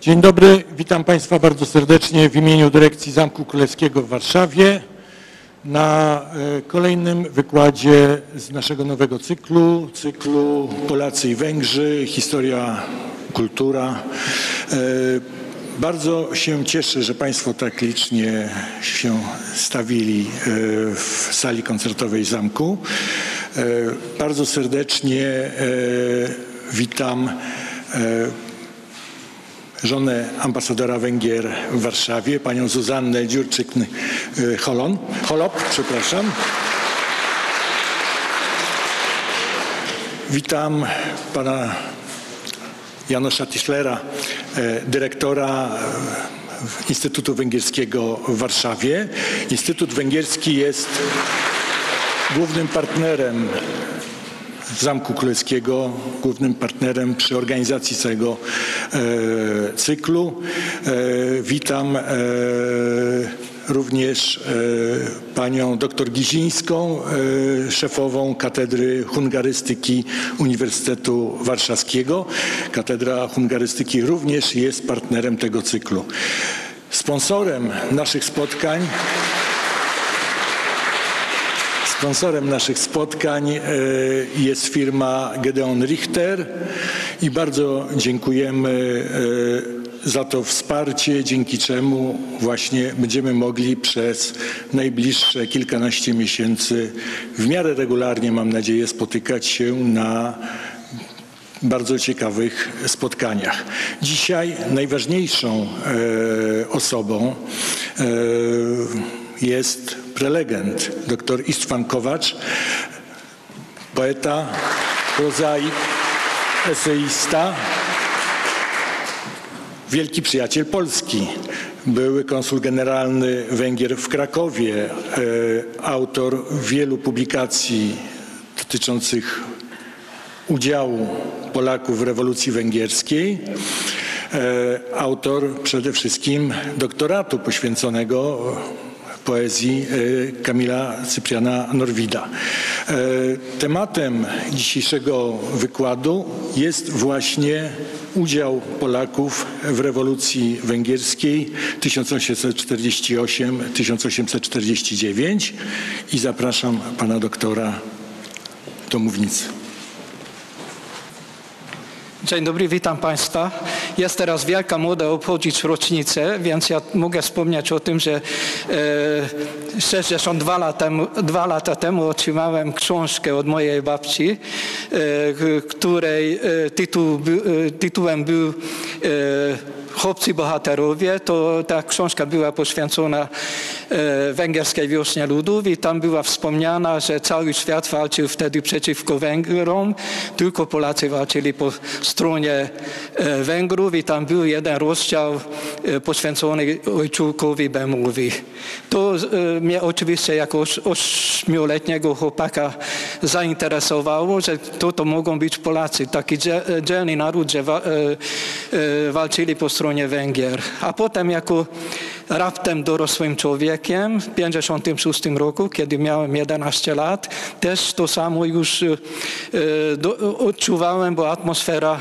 Dzień dobry, witam Państwa bardzo serdecznie w imieniu Dyrekcji Zamku Królewskiego w Warszawie na e, kolejnym wykładzie z naszego nowego cyklu, cyklu Polacy i Węgrzy, historia, kultura. E, Bardzo się cieszę, że Państwo tak licznie się stawili e, w sali koncertowej zamku. Bardzo serdecznie witam żonę ambasadora Węgier w Warszawie, panią Zuzannę Dziurczyk-Holon, Holop, przepraszam. Witam pana Janosza Tischlera, e, dyrektora e, Instytutu Węgierskiego w Warszawie. Instytut Węgierski jest głównym partnerem Zamku Królewskiego, głównym partnerem przy organizacji całego e, cyklu. E, witam e, również e, panią dr Gizińską, e, szefową Katedry Hungarystyki Uniwersytetu Warszawskiego. Katedra Hungarystyki również jest partnerem tego cyklu. Sponsorem naszych spotkań Sponsorem naszych spotkań e, jest firma Gedeon Richter i bardzo dziękujemy e, za to wsparcie, dzięki czemu właśnie będziemy mogli przez najbliższe kilkanaście miesięcy w miarę regularnie, mam nadzieję, spotykać się na bardzo ciekawych spotkaniach. Dzisiaj najważniejszą e, osobą jest prelegent dr Istvan Kowacz, poeta, prozaik, eseista, wielki przyjaciel Polski. Były konsul generalny Węgier w Krakowie, e, autor wielu publikacji dotyczących udziału Polaków w rewolucji węgierskiej. E, Autor przede wszystkim doktoratu poświęconego poezji e, Kamila Cypriana Norwida. E, Tematem dzisiejszego wykładu jest właśnie udział Polaków w rewolucji węgierskiej 1848-1849 i zapraszam pana doktora do mównicy. Dzień dobry, witam Państwa. Jest teraz wielka moda obchodzić rocznicę, więc ja mogę wspomnieć o tym, że e, 62 lata dwa lata temu otrzymałem książkę od mojej babci, e, której e, tytuł, e, tytułem był e, Chłopcy bohaterowie. To ta książka była poświęcona e, węgierskiej wiośnie ludów i tam była wspomniana, że cały świat walczył wtedy przeciwko Węgrom, tylko Polacy walczyli po stronie e, Węgrów i tam był jeden rozdział e, poświęcony ojczulkowi Bemowi. To mnie oczywiście jako oś- ośmioletniego chłopaka zainteresowało, że to, to mogą być Polacy, taki dzie- dzielny naród, że wa, walczyli po stronie Węgier. A potem jako raptem dorosłym człowiekiem w 1956 roku, kiedy miałem 11 lat, też to samo już e, do, odczuwałem, bo atmosfera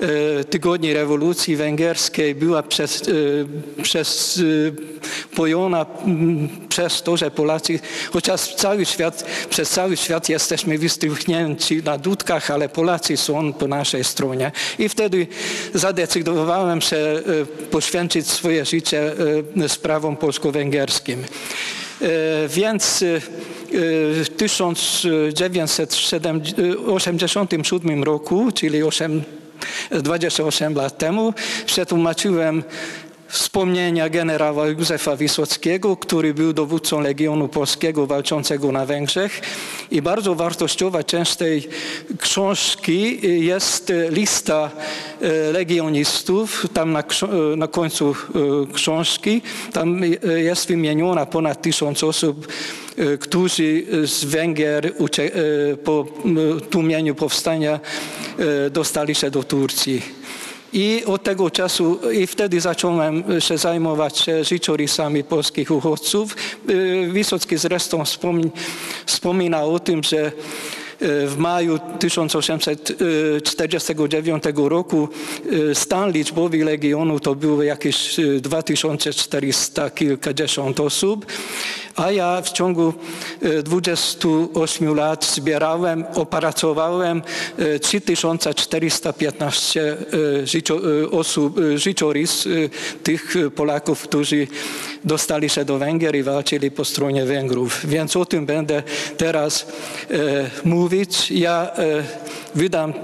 e, tygodni rewolucji węgierskiej była przez, e, przez pojona m, przez to, że Polacy, chociaż cały świat, przez cały świat jesteśmy wystychnięci na dudkach, ale Polacy są po naszej stronie. I wtedy zadecydowałem się e, poświęcić swoje życie e, sprawom polsko-węgierskim. E, Więc w 1987 roku, czyli 8, 28 lat temu, przetłumaczyłem wspomnienia generała Józefa Wisockiego, który był dowódcą Legionu Polskiego walczącego na Węgrzech. I bardzo wartościowa część tej książki jest lista e, legionistów. Tam na, e, na końcu e, książki tam jest wymieniona ponad tysiąc osób, którzy z Węgier po tłumieniu powstania dostali się do Turcji. I od tego czasu, i wtedy zacząłem się zajmować życiorysami polskich uchodźców. Y, Wysocki zresztą wspomin, wspomina o tym, że w maju 1849 roku stan liczbowy Legionu to było jakieś 2400 kilkadziesiąt osób, a ja w ciągu 28 lat zbierałem, opracowałem 3415 życio, osób, życiorys tych Polaków, którzy dostali się do Węgier i walczyli po stronie Węgrów. Więc o tym będę teraz e, mówić. Ja e, wydam e,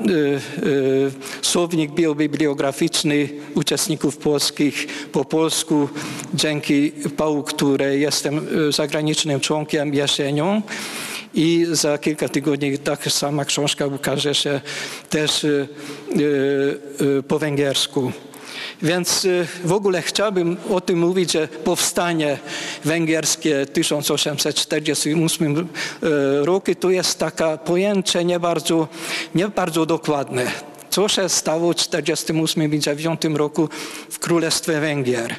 słownik biobibliograficzny uczestników polskich po polsku, dzięki PAU, której jestem zagranicznym członkiem jesienią. I za kilka tygodni taka sama książka ukaże się też po węgiersku. Więc w ogóle chciałbym o tym mówić, że powstanie węgierskie 1848 roku to jest takie pojęcie nie bardzo, nie bardzo dokładne. Co się stało w 1948 i 1949 roku w Królestwie Węgier?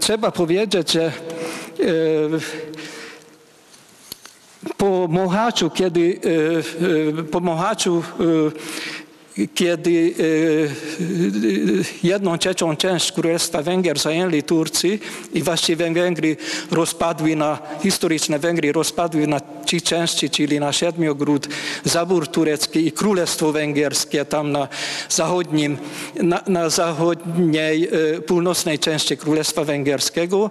Trzeba powiedzieć, że po Mochaczu, kiedy po Mochaczu kiedy jedną trzecią część Królestwa Węgier zajęli Turcy i właściwie Węgry rozpadły na, historyczne Węgry rozpadły na trzy części, czyli na Siedmiogród, Zabór turecki i Królestwo Węgierskie tam na zachodnim, na, na zachodniej, północnej części Królestwa Węgierskiego.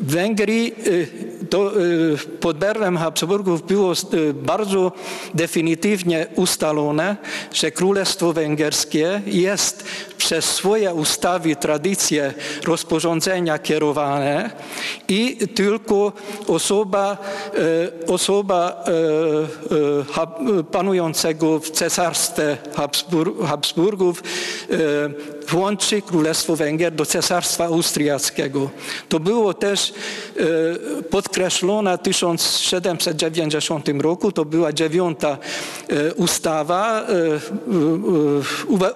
Węgry to pod berłem Habsburgów było bardzo definitywnie ustalone, że Królestwo Węgierskie jest przez swoje ustawy, tradycje, rozporządzenia kierowane i tylko osoba, osoba panującego w cesarstwie Habsburgów włączy Królestwo Węgier do Cesarstwa Austriackiego. To było też podkreślone w 1790 roku. To była dziewiąta ustawa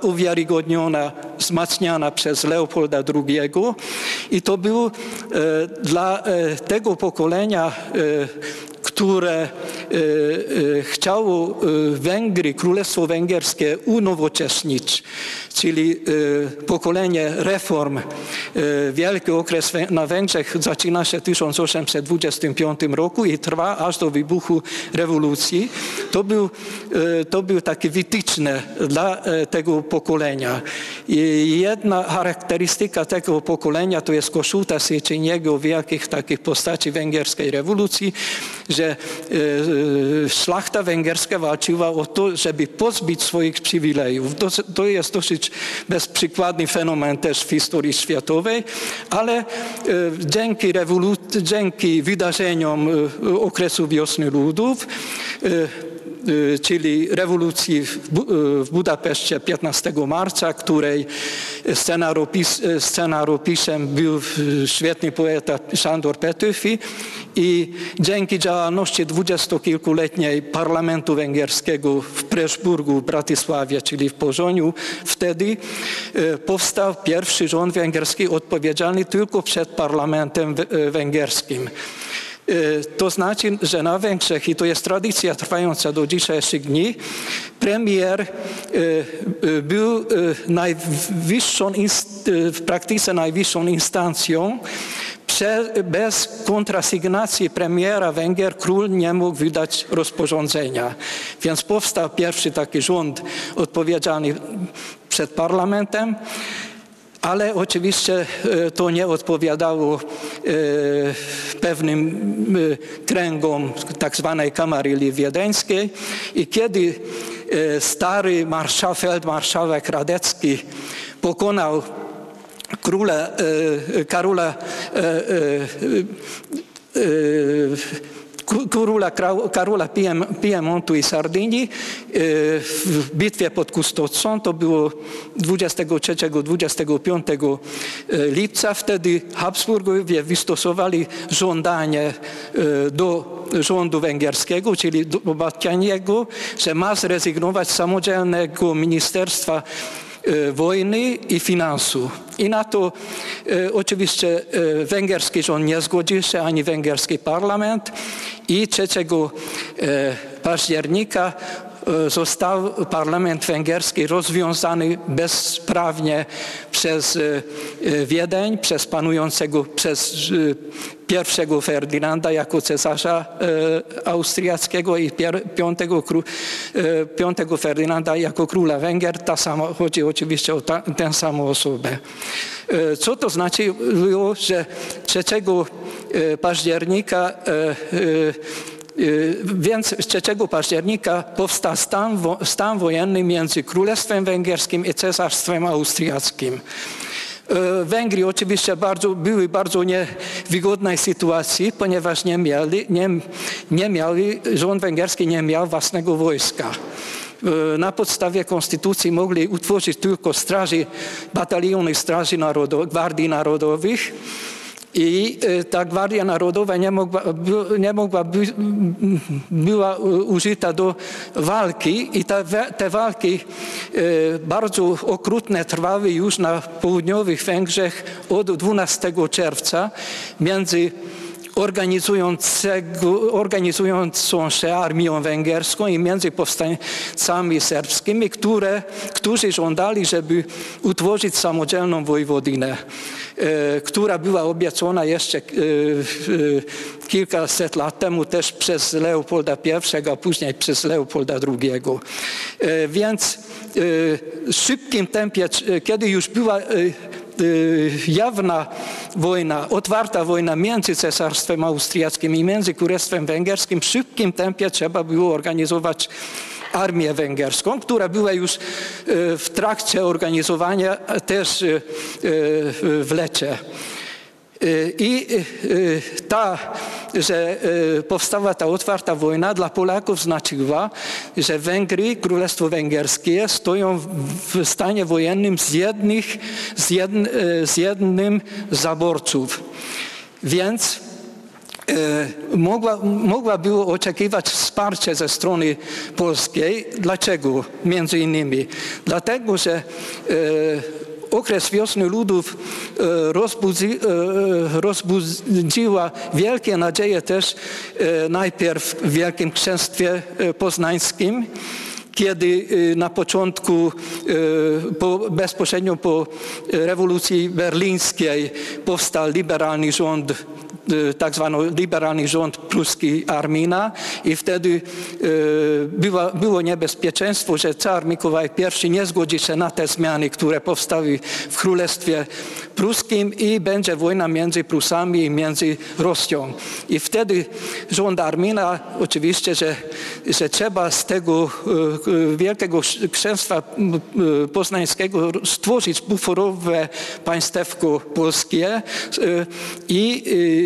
uwiarygodniona, wzmacniana przez Leopolda II i to był dla tego pokolenia które chciało Węgry, Królestwo Węgierskie unowocześnić, czyli pokolenie reform. Wielki okres na Węgrzech zaczyna się w 1825 roku i trwa aż do wybuchu rewolucji. To był, to był takie wytyczne dla tego pokolenia. I jedna charakterystyka tego pokolenia to jest Kossuta Sieczyniego, wielkich takich postaci węgierskiej rewolucji, że szlachta węgierska walczyła o to, żeby pozbyć swoich przywilejów. To, to jest dosyć bezprzykładny fenomen też w historii światowej, ale dzięki, rewolucji, dzięki wydarzeniom okresu wiosny ludów czyli rewolucji w Budapeszcie 15 marca, której scenaropis, scenariuszem był świetny poeta Sándor Petőfi i dzięki działalności dwudziestokilkuletniej parlamentu węgierskiego w Preszburgu, Bratysławie, czyli w Pożoniu, wtedy powstał pierwszy rząd węgierski odpowiedzialny tylko przed parlamentem węgierskim. To znaczy, że na Węgrzech, i to jest tradycja trwająca do dzisiejszych dni, premier był najwyższą, w praktyce najwyższą instancją. Bez kontrasygnacji premiera Węgier król nie mógł wydać rozporządzenia. Więc powstał pierwszy taki rząd odpowiedzialny przed parlamentem ale oczywiście to nie odpowiadało pewnym kręgom tak zwanej kamaryli wiedeńskiej i kiedy stary marszał, feldmarszałek Radecki pokonał króla Karola króla Karola Piemontu i Sardynii w bitwie pod Kustocą. To było 23-25 lipca. Wtedy Habsburgowie wystosowali żądanie do rządu węgierskiego, czyli do Batkianiego, że ma zrezygnować z samodzielnego ministerstwa wojny i finansu. I na to e, oczywiście e, węgierski rząd nie zgodził się, ani węgierski parlament i 3 października został parlament węgierski rozwiązany bezprawnie przez Wiedeń, przez panującego, przez pierwszego Ferdynanda jako cesarza austriackiego i piątego, piątego Ferdynanda jako króla Węgier. Ta sama, chodzi oczywiście o ta, tę samą osobę. Co to znaczy, że 3 października więc 3 października powstał stan, stan wojenny między Królestwem Węgierskim i Cesarstwem Austriackim. Węgry oczywiście bardzo, były bardzo niewygodnej sytuacji, ponieważ nie mieli, nie, nie mieli, rząd węgierski nie miał własnego wojska. Na podstawie konstytucji mogli utworzyć tylko straży, bataliony Straży Narodowych, Gwardii Narodowych, i ta Gwardia Narodowa nie mogła, nie mogła by, była użyta do walki i te, te walki bardzo okrutne trwały już na południowych Węgrzech od 12 czerwca między organizującą się armią węgierską i między powstańcami serbskimi, które, którzy żądali, żeby utworzyć samodzielną wojewodinę, która była obiecana jeszcze kilkaset lat temu też przez Leopolda I, a później przez Leopolda II. Więc w szybkim tempie, kiedy już była jawna wojna, otwarta wojna między Cesarstwem Austriackim i między Królestwem Węgierskim, w szybkim tempie trzeba było organizować armię węgierską, która była już w trakcie organizowania też w Lecie. I ta, że powstała ta otwarta wojna dla Polaków znaczyła, że Węgry, Królestwo Węgierskie stoją w stanie wojennym z, jednych, z, jedn, z jednym zaborców. Więc mogła, mogła było oczekiwać wsparcie ze strony polskiej. Dlaczego? Między innymi dlatego, że okres wiosny ludów rozbudzi, rozbudziła wielkie nadzieje też najpierw w Wielkim Księstwie Poznańskim, kiedy na początku, po, bezpośrednio po rewolucji berlińskiej powstał liberalny rząd tak zwany liberalny rząd pruski Armina i wtedy była, było niebezpieczeństwo, że car Mikołaj I nie zgodzi się na te zmiany, które powstały w Królestwie Pruskim i będzie wojna między Prusami i między Rosją. I wtedy rząd Armina oczywiście, że, że trzeba z tego wielkiego księstwa poznańskiego stworzyć buforowe państewko polskie i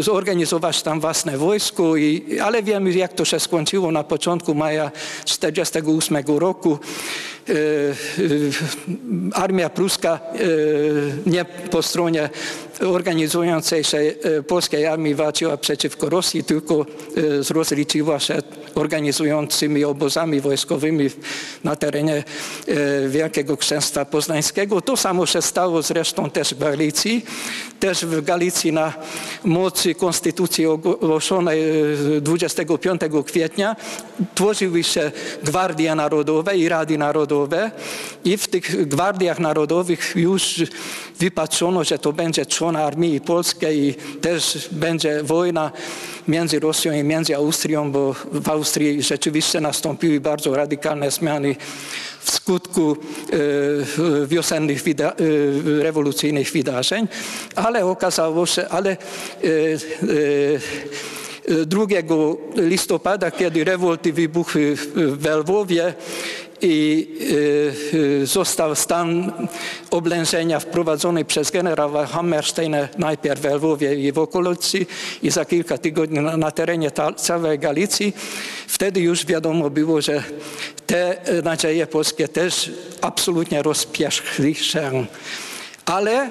zorganizować tam własne wojsko, i, ale wiemy jak to się skończyło na początku maja 1948 roku. Armia pruska nie po stronie organizującej się polskiej armii walczyła przeciwko Rosji, tylko rozliczyła się organizującymi obozami wojskowymi na terenie Wielkiego Księstwa Poznańskiego. To samo się stało zresztą też w Galicji. Też w Galicji na mocy konstytucji ogłoszonej 25 kwietnia tworzyły się Gwardie Narodowe i Rady Narodowe i w tych Gwardiach Narodowych już wypatrzono, że to będzie człon armii polskiej i też będzie wojna między Rosją i między Austrią, bo w Austrii rzeczywiście nastąpiły bardzo radykalne zmiany w skutku e, wiosennych e, rewolucyjnych wydarzeń, ale okazało się, ale e, 2 listopada, kiedy rewolty wybuchły w Lwowie i został stan oblężenia wprowadzony przez generała Hammersteina najpierw w Lwowie i w okolicy i za kilka tygodni na, terenie całej Galicji. Wtedy już wiadomo było, że te nadzieje polskie też absolutnie rozpierzchli się. Ale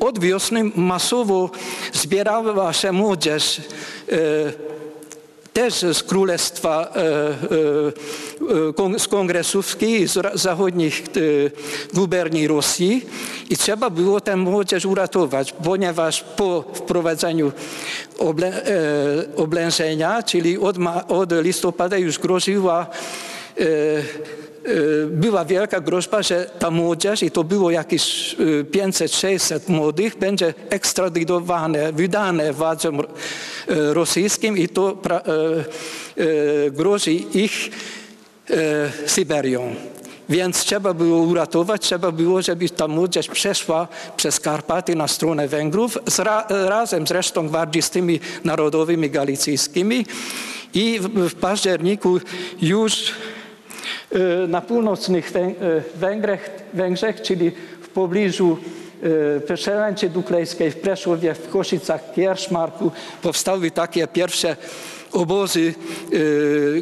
od wiosny masowo zbierała się młodzież też z królestwa, e, e, z kongresówki, z zachodnich guberni Rosji. I trzeba było tę młodzież uratować, ponieważ po wprowadzeniu oblężenia, czyli od, od listopada już groziła była wielka groźba, że ta młodzież, i to było jakieś 500-600 y, młodych, będzie ekstradytowane, wydane władzom y, rosyjskim i to grozi ich Syberią. Więc trzeba było uratować, trzeba było, żeby ta młodzież przeszła przez Karpaty na stronę Węgrów, ra, razem zresztą bardziej z tymi narodowymi galicyjskimi. I w, w październiku już na północnych e, Węgrzech, czyli w pobliżu e, Przełęczy Duklejskiej, w Preszowie, w Koszicach, Kierzmarku powstały takie pierwsze obozy,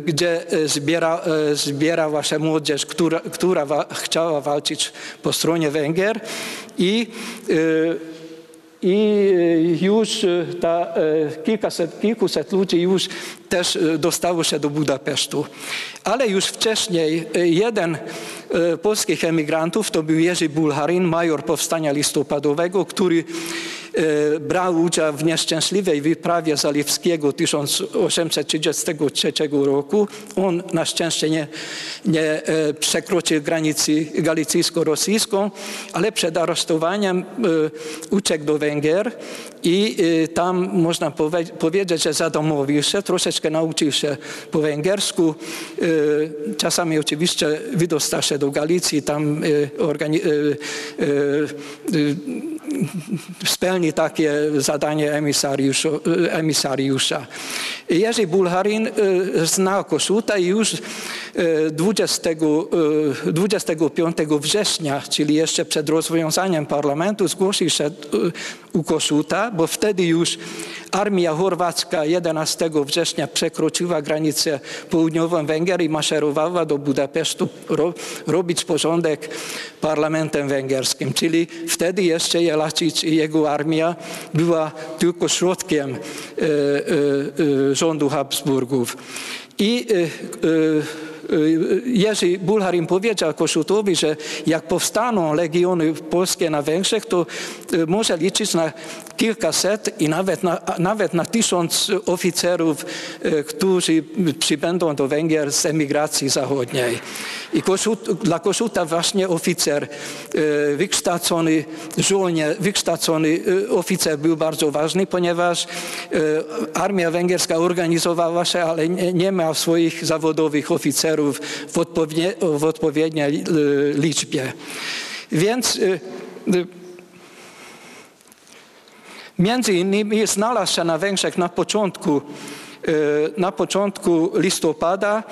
gdzie zbiera, zbierała się młodzież, która, która chciała walczyć po stronie Węgier i i już ta, kilkaset, kilkuset ludzi już też dostało się do Budapesztu. Ale już wcześniej jeden polskich emigrantów to był Jerzy Bulharin, major powstania listopadowego, który brał udział w nieszczęśliwej wyprawie Zaliwskiego 1833 roku. On na szczęście nie, nie e, przekroczył granicy galicyjsko-rosyjską, ale przed aresztowaniem uciekł do Węgier i tam można powiedzieć, że zadomowił się, troszeczkę nauczył się po węgiersku. Czasami oczywiście wydostał się do Galicji, tam takie zadanie emisariusza. Jerzy Bulharin znał Kossuta i już 20, 25 września, czyli jeszcze przed rozwiązaniem parlamentu, zgłosił się u Kossuta, bo wtedy już armia chorwacka 11 września przekroczyła granicę południową Węgier i maszerowała do Budapesztu robić porządek parlamentem węgierskim. Czyli wtedy jeszcze Jelacic i jego armia była tylko środkiem e, e, e, rządu Habsburgów. I Jerzy Bulharin powiedział Kossutowi, że jak powstaną legiony polskie na Węgrzech, to może liczyć na kilkaset i nawet na, nawet na tysiąc oficerów, którzy przybędą do Węgier z emigracji zachodniej. I Koszut, dla Kossuta właśnie oficer, wykształcony żołnierz, wykształcony oficer był bardzo ważny, ponieważ armia węgierska organizowała się, ale nie, nie miał swoich zawodowych oficerów w odpowiedniej liczbie. Więc między innymi znalazł się na Węgrzech na początku na początku listopada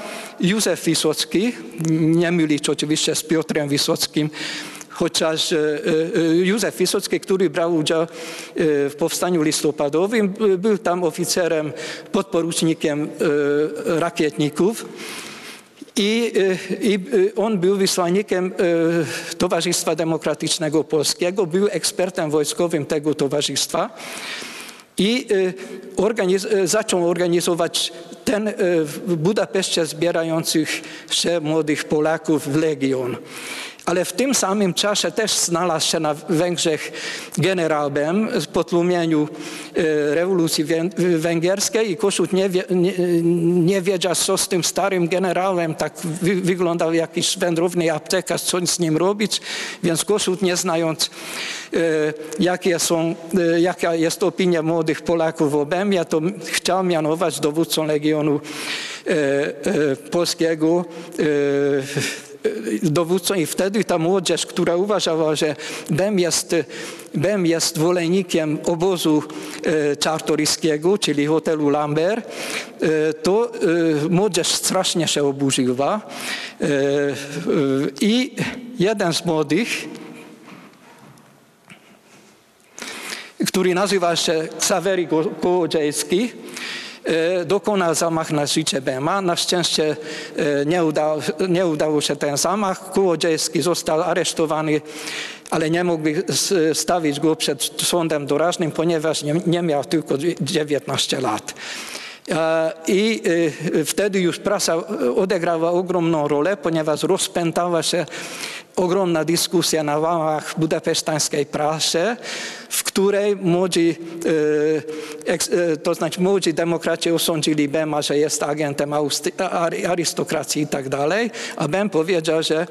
Józef Wysocki, nie mylić oczywiście z Piotrem Wysockim, chociaż Józef Wysocki, który brał udział w powstaniu listopadowym, był tam oficerem, podporucznikiem rakietników. I, I, on był wysłannikiem Towarzystwa Demokratycznego Polskiego, był ekspertem wojskowym tego towarzystwa i organiz zaczął organizować ten w Budapeszcie zbierających się młodych Polaków w Legion. Ale w tym samym czasie też znalazł się na Węgrzech generał Bem po tłumieniu e, rewolucji węgierskiej i Koszut nie, wie, nie, nie, wiedział, co z tym starym generałem, tak wy, wyglądał jakiś wędrowny aptekarz, co z nim robić, więc Koszut nie znając e, jakie są, e, jaka jest opinia młodych Polaków o Bemie, to chciał mianować dowódcą Legionu Polskiego dowódcą i wtedy ta młodzież, która uważała, że Bem jest, Bem jest obozu e, czartoryskiego, czyli hotelu Lambert, e, to e, młodzież strasznie się oburzyła i jeden z młodych, który nazywa się Ksawery Kołodziejski, dokonał zamach na życie Bema. Na szczęście e, nie nie udało się ten zamach. Kołodziejski został aresztowany, ale nie mógł stawić go przed sądem doraźnym, ponieważ nie, nie miał tylko 19 lat. E, I e, wtedy już prasa odegrała ogromną rolę, ponieważ rozpętała się ogromna dyskusja na łamach budapesztańskiej prasy, w której młodzi, e, e, to znaczy młodzi demokraci osądzili Bema, że jest agentem arystokracji i tak dalej, a Bem powiedział, że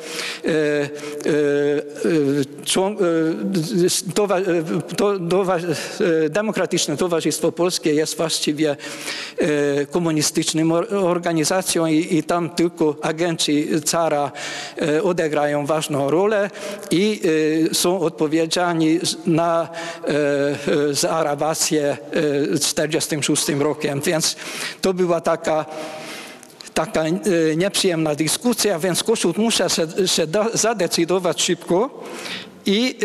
Demokratyczne Towarzystwo Polskie jest właściwie e, komunistyczną or- organizacją i, i tam tylko agenci cara odegrają ważną rolę i są odpowiedzialni na e, e, e, 46 rokiem. Więc to była taka taka nieprzyjemna dyskusja, więc Koszut musiał się, się zadecydować szybko i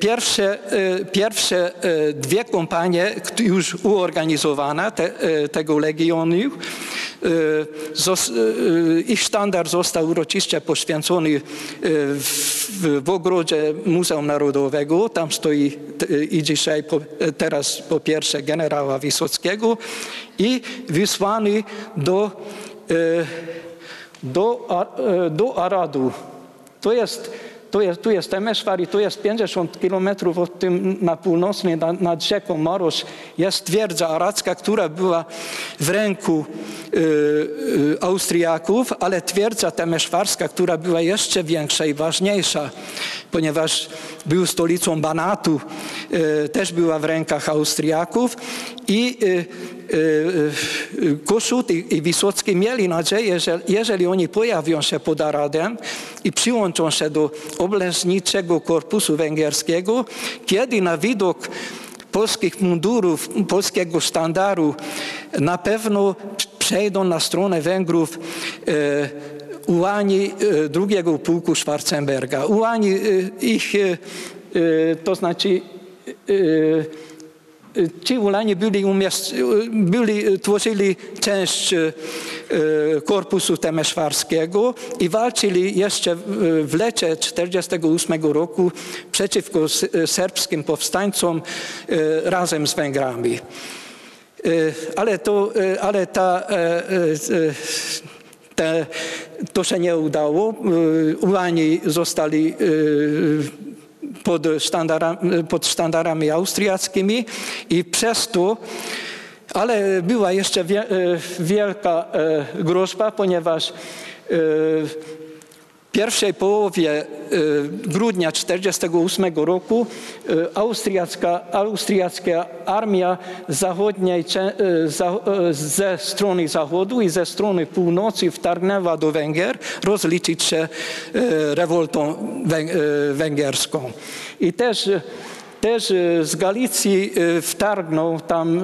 pierwsze, e, pierwsze e, dwie kompanie już uorganizowane te, tego legionu, ich sztandar został uroczyście poświęcony w, w ogrodzie Muzeum Narodowego. Tam stoi i dzisiaj po, teraz po pierwsze generała Wysockiego i wysłany do, do, do Aradu. To jest, to jest, tu jest Temeszwar i to jest 50 kilometrów od tym na północnej, nad, nad rzeką Marosz, jest twierdza aradzka, która była w ręku e, e, Austriaków, ale twierdza temeszwarska, która była jeszcze większa i ważniejsza, ponieważ był stolicą Banatu, e, też była w rękach Austriaków i e, Koszut i, i Wisocki mieli nadzieję, że jeżeli oni pojawią się pod Aradem i przyłączą się do oblężniczego korpusu węgierskiego, kiedy na widok polskich mundurów, polskiego sztandaru na pewno przejdą na stronę Węgrów e, ułani drugiego pułku Schwarzenberga. Ułani ich, to znaczy Ci Ulani byli, umiast, byli, tworzyli część e, korpusu temeszwarskiego i walczyli jeszcze w- lecie 1948 roku przeciwko serbskim powstańcom e, razem z Węgrami. E, Ale, to, ale ta, to się nie udało. Ulani zostali pod, sztandara, pod sztandarami austriackimi i przez to, ale była jeszcze e, wielka e, groźba, ponieważ e, pierwszej połowie e, grudnia 1948 roku e, austriacka, austriacka armia zachodniej e, ze strony zachodu i ze strony północy wtargnęła do Węgier rozliczyć się rewoltą węg- węgierską. I też, też z Galicji wtargnął tam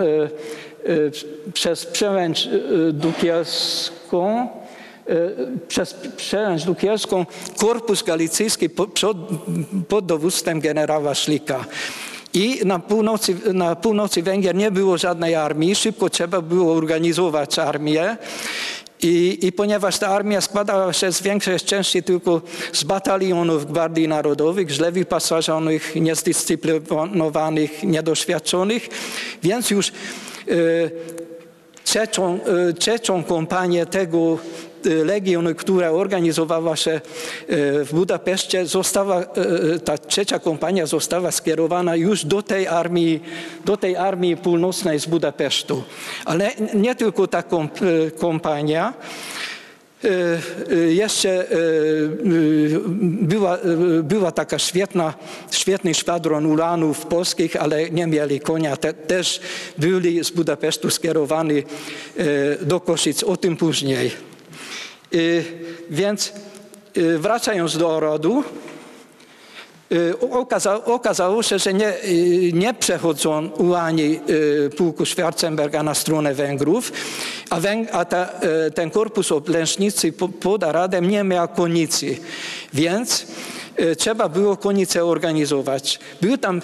przez przełęcz dukielską e, przez przełęcz dukielską korpus galicyjski po- pod, dowództwem generała Szlika. I na północy, na północy Węgier nie było żadnej armii, szybko trzeba było organizować armię. I, I ponieważ ta armia składała się z większej części tylko z batalionów Gwardii Narodowych, źle wyposażonych, niezdyscyplinowanych, niedoświadczonych, więc już e, trzecią, e, trzecią kompanię tego e, legionu, która organizowała się e, w Budapeszcie, została, e, ta trzecia kompania została skierowana już do tej armii, do tej armii północnej z Budapesztu. Ale nie tylko ta komp, e, kompania, E, e, Jeszcze e, e, była, e, była taka świetna, świetny szwadron ulanów polskich, ale nie mieli konia. Te, też byli z Budapesztu skierowani e, do Koszyc, o tym później. E, Więc e, wracając do Orodu, E, Okazało, okazało się, że nie, e, nie przechodzą ułani e, pułku Schwarzenberga na stronę Węgrów, a, Węg, a ta, ten korpus oblężnicy po- pod Aradem nie miał konicy, więc trzeba było konicę organizować. Był tam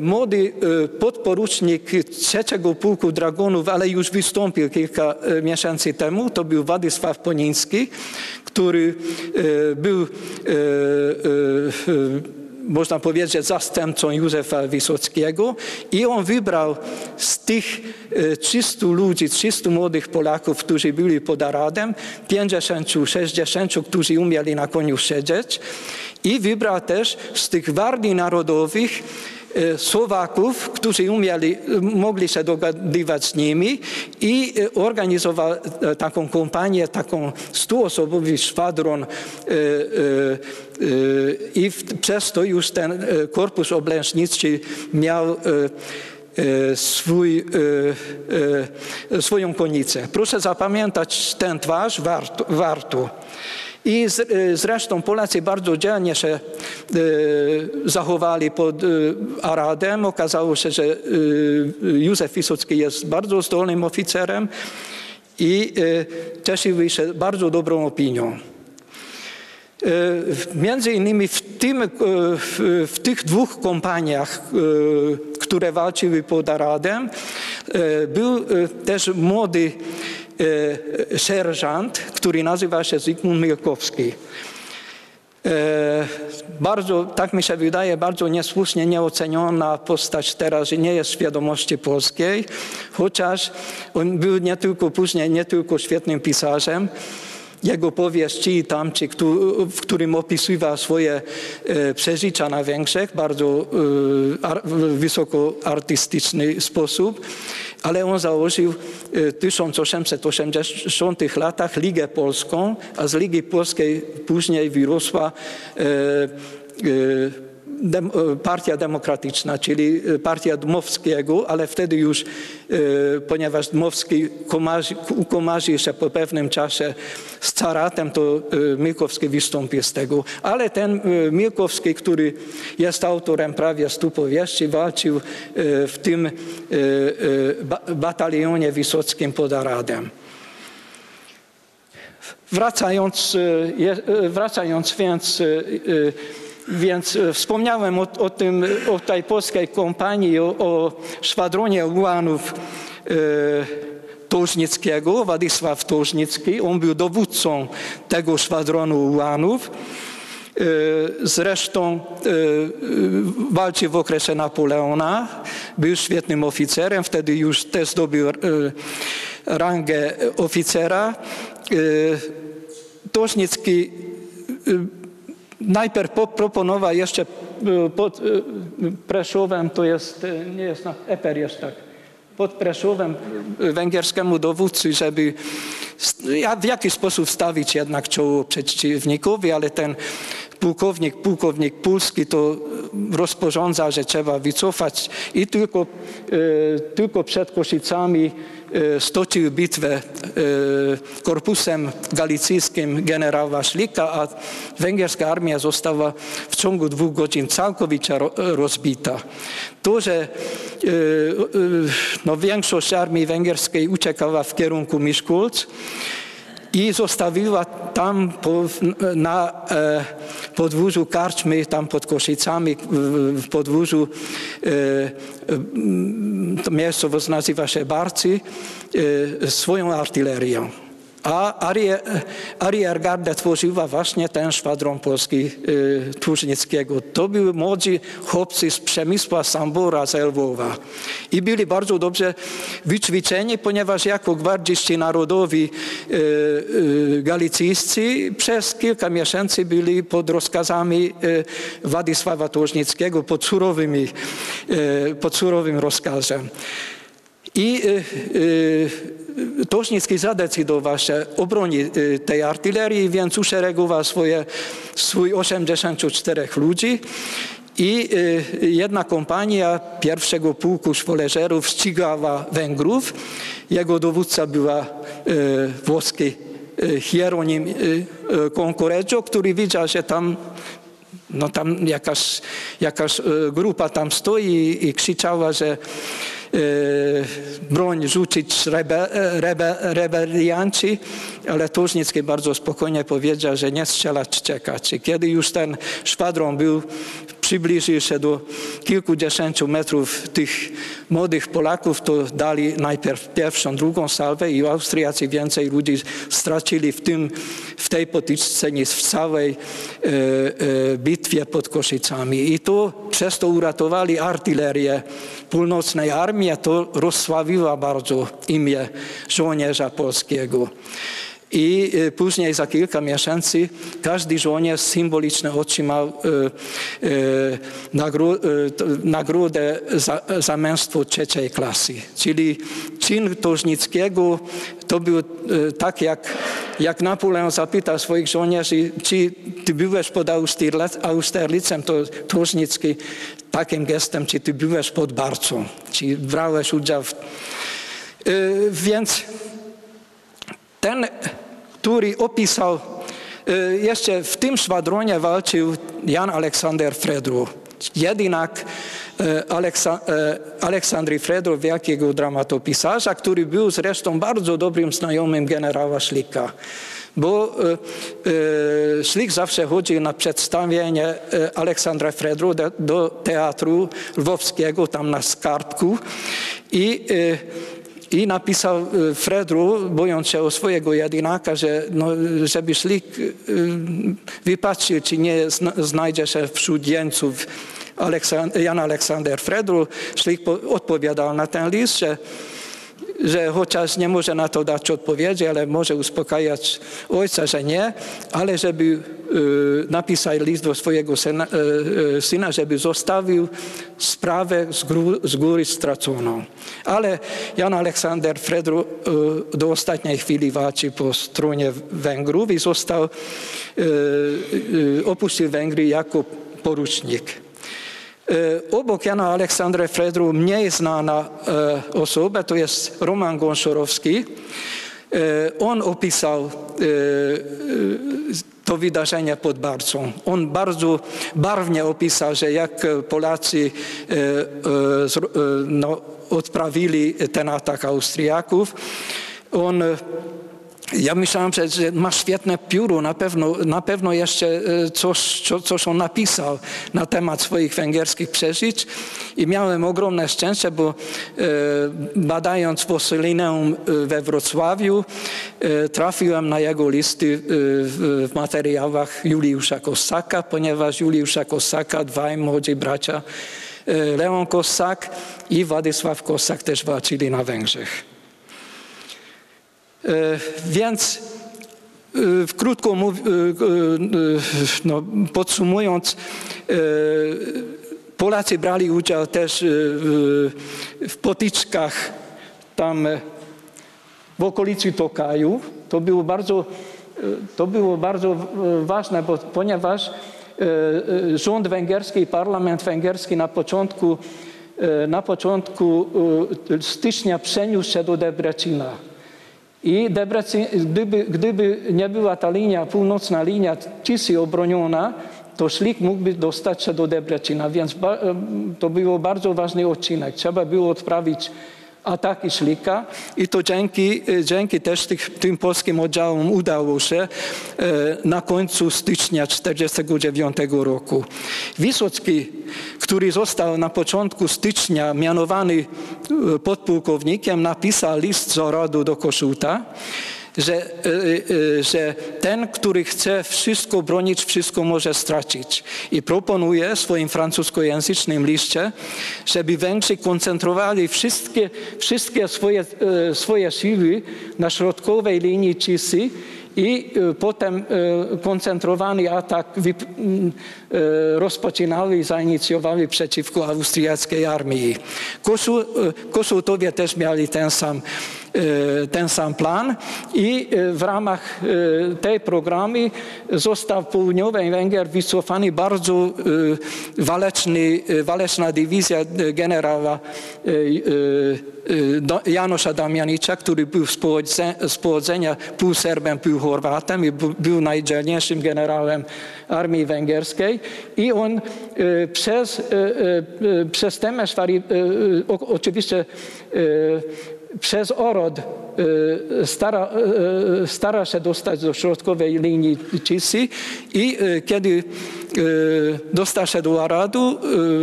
młody podporucznik trzeciego pułku dragonów, ale już wystąpił kilka miesięcy temu, to był Władysław Poniński, który e, był e, e, można powiedzieć, zastępcą Józefa Wysockiego i on wybrał z tych 300 ludzi, 300 młodych Polaków, którzy byli pod Aradem, 50, 60, którzy umieli na koniu siedzieć i wybrał też z tych gwardii narodowych Słowaków, którzy umieli, mogli się dogadywać z nimi i organizował taką kompanię, taką stuosobowy szwadron i przez to już ten korpus oblężniczy miał swój, swoją konicę. Proszę zapamiętać ten twarz, warto. warto. I z, zresztą Polacy bardzo dzielnie się e, zachowali pod e, Aradem. Okazało się, że e, Józef Wysocki jest bardzo zdolnym oficerem i e, cieszył się bardzo dobrą opinią. E, Między innymi w, tym, e, w, tych dwóch kompaniach, e, które walczyły pod Aradem, e, był e, też młody e, sierżant, który nazywa się Zygmunt Milkowski. E, Bardzo, tak mi się wydaje, bardzo niesłusznie nieoceniona postać teraz nie jest w świadomości polskiej, chociaż on był nie tylko później, nie tylko świetnym pisarzem, jego powieść Ci i tamci, w którym opisywał swoje e, przeżycia na Węgrzech, bardzo e, wysoko artystyczny sposób, ale on założył e, w 1880 latach Ligę Polską, a z Ligi Polskiej później wyrosła e, e, dem, e, Partia Demokratyczna, czyli e, partia Dmowskiego, ale wtedy już, e, ponieważ Dmowski komarzy, ukomarzył się po pewnym czasie z caratem, to Milkowski wystąpił z tego. Ale ten Milkowski, który jest autorem prawie stu powieści, walczył w tym ba, batalionie wysockim pod Aradem. Wracając, wracając więc, więc e, wspomniałem o, o, tym, o tej polskiej kompanii, o, o szwadronie ułanów e, Tożnickiego, Władysław Tożnicki. On był dowódcą tego szwadronu ułanów. E, Zresztą e, walczył w okresie Napoleona, był świetnym oficerem, wtedy już też zdobył e, rangę oficera. E, Tożnicki e, najpierw po- proponował jeszcze e, pod e, Preszowem, to jest, e, nie jest, na, Eper jest tak, pod Preszowem e, węgierskiemu dowódcy, żeby w jakiś sposób stawić jednak czoło przeciwnikowi, ale ten pułkownik, pułkownik Pulski to rozporządza, że trzeba wycofać i tylko, tylko przed Koszicami stoczył bitwę e, korpusem galicyjskim generała Szlika, a węgierska armia została w ciągu dwóch godzin całkowicie ro- rozbita. To, że e, no, większość armii węgierskiej uciekała w kierunku Miszkulc, i zostawiła tam na e, podwórzu karczmy, tam pod Koszicami, w, podwórzu, e, miejscowość nazywa się Barcy, e, swoją artylerię. A Arie- ariergardę tworzyła właśnie ten szwadron polski Tłużnickiego. To były młodzi chłopcy z Przemysła, Sambora, z Lwowa. I byli bardzo dobrze wyćwiczeni, ponieważ jako gwardziści narodowi e, e, galicyjscy przez kilka miesięcy byli pod rozkazami e, Władysława Tłużnickiego, pod, e, pod surowym rozkazem. I e, e, Tożnicki zadecydował się obronić e, tej artylerii, więc uszeregował swoje, swój 84 ludzi. I e, jedna kompania pierwszego pułku szwoleżerów ścigała Węgrów. Jego dowódca była e, włoski Hieronim Concorregio, który widział, że tam no tam jakaś, jakaś grupa tam stoi i krzyczała, że broń rzucić rebe, e, rebe, rebelianci, ale Tużnicki bardzo spokojnie powiedział, że nie strzelać, czekać. I kiedy już ten szwadron był, przybliżył się do kilkudziesięciu metrów tych młodych Polaków, to dali najpierw pierwszą, drugą salwę i Austriacy więcej ludzi stracili w tym, w tej potyczce niż w całej e, e, bitwie pod Koszycami. I to przez to uratowali artylerię północnej armii, to rozsławiła bardzo imię żołnierza polskiego. I e, później za kilka miesięcy każdy żołnierz symbolicznie otrzymał e, to- nagrodę za, za męstwo trzeciej klasy. Czyli czyn Tożnickiego to był tak, jak, jak Napoleon zapytał swoich żołnierzy, czy ty byłeś pod Austerlic- Austerlicem, to Tożnicki takim gestem, czy ty byłeś pod Barcą, czy brałeś udział w... Więc ten, który opisał, e, jeszcze w tym szwadronie walczył Jan Aleksander Fredru, jedynak e, Aleksa, e, Aleksandry Fredru, wielkiego dramatopisarza, który był zresztą bardzo dobrym znajomym generała Szlika. Bo Szlik zawsze chodził na przedstawienie Aleksandra Fredru do, do teatru lwowskiego, tam na Skarbku i i napisał e, Fredru, bojąc się o swojego jedynaka, że no, żeby szlik e, wypatrzył, czy nie zna, znajdzie się wśród jeńców Aleksand- Jan Aleksander Fredru. Szlik po, odpowiadał na ten list, że że chociaż nie może na to dać odpowiedzi, ale może uspokajać ojca, że nie, ale żeby y, napisać list do swojego syna, y, y, syna, żeby zostawił sprawę z, gru, z góry straconą. Ale Jan Aleksander Fredru do ostatniej chwili walczy po stronie Węgrów i został, opuścił Węgry jako porucznik. E, Obok Jana Aleksandra Fredru mniej znana e, osoba to jest Roman Gonszorowski. E, On opisał to wydarzenie pod Barcą. On bardzo barwnie opisał, że jak Polacy no, odprawili ten atak Austriaków. On ja myślałem, że, że ma świetne pióro, na pewno, na pewno jeszcze e, coś, co, coś on napisał na temat swoich węgierskich przeżyć i miałem ogromne szczęście, bo e, badając Fosylineum e, we Wrocławiu trafiłem na jego listy w, materiałach Juliusza Kosaka, ponieważ Juliusza Kosaka, dwaj młodzi bracia, Leon Kosak i Władysław Kosak też walczyli na Węgrzech. E, Więc e, krótko e, no, podsumując, Polacy brali udział też w- w potyczkach tam w okolicy Tokaju. To było bardzo, to było bardzo ważne, bo, ponieważ rząd węgierski parlament węgierski na początku, na początku stycznia przeniósł się do Debrecina. I gdyby, gdyby nie była ta linia, północna linia Tisy obroniona, to szlik mógłby dostać się do Debrecina, więc to był bardzo ważny odcinek. Trzeba było odprawić ataki szlika i to dzięki, e, dzięki też tych, tym polskim oddziałom udało się e, na końcu stycznia 1949 roku. Wisocki, który został na początku stycznia mianowany e, podpułkownikiem, napisał list z do Koszuta, że, e, e, że ten, który chce wszystko bronić, wszystko może stracić. I proponuje w swoim francuskojęzycznym liście, żeby Węgrzy koncentrowali wszystkie, wszystkie swoje, e, swoje siły na środkowej linii Cisy i e, potem e, koncentrowany atak wyp- m, e, rozpoczynali, zainicjowali przeciwko austriackiej armii. Kosu, Kosutowie też mieli ten sam, ten sam plan i w ramach tej programy został w południowej Węgier wycofany bardzo waleczny, waleczna dywizja generała Janosza Damianicza, który był z pochodze- z pochodzenia pół Serbem, pół Chorwatem i był najdzielniejszym generałem armii węgierskiej. I on e, przez, e, przez o- oczywiście przez Orod stara, e, stara się dostać do środkowej linii Cisy i kiedy dostał się do Aradu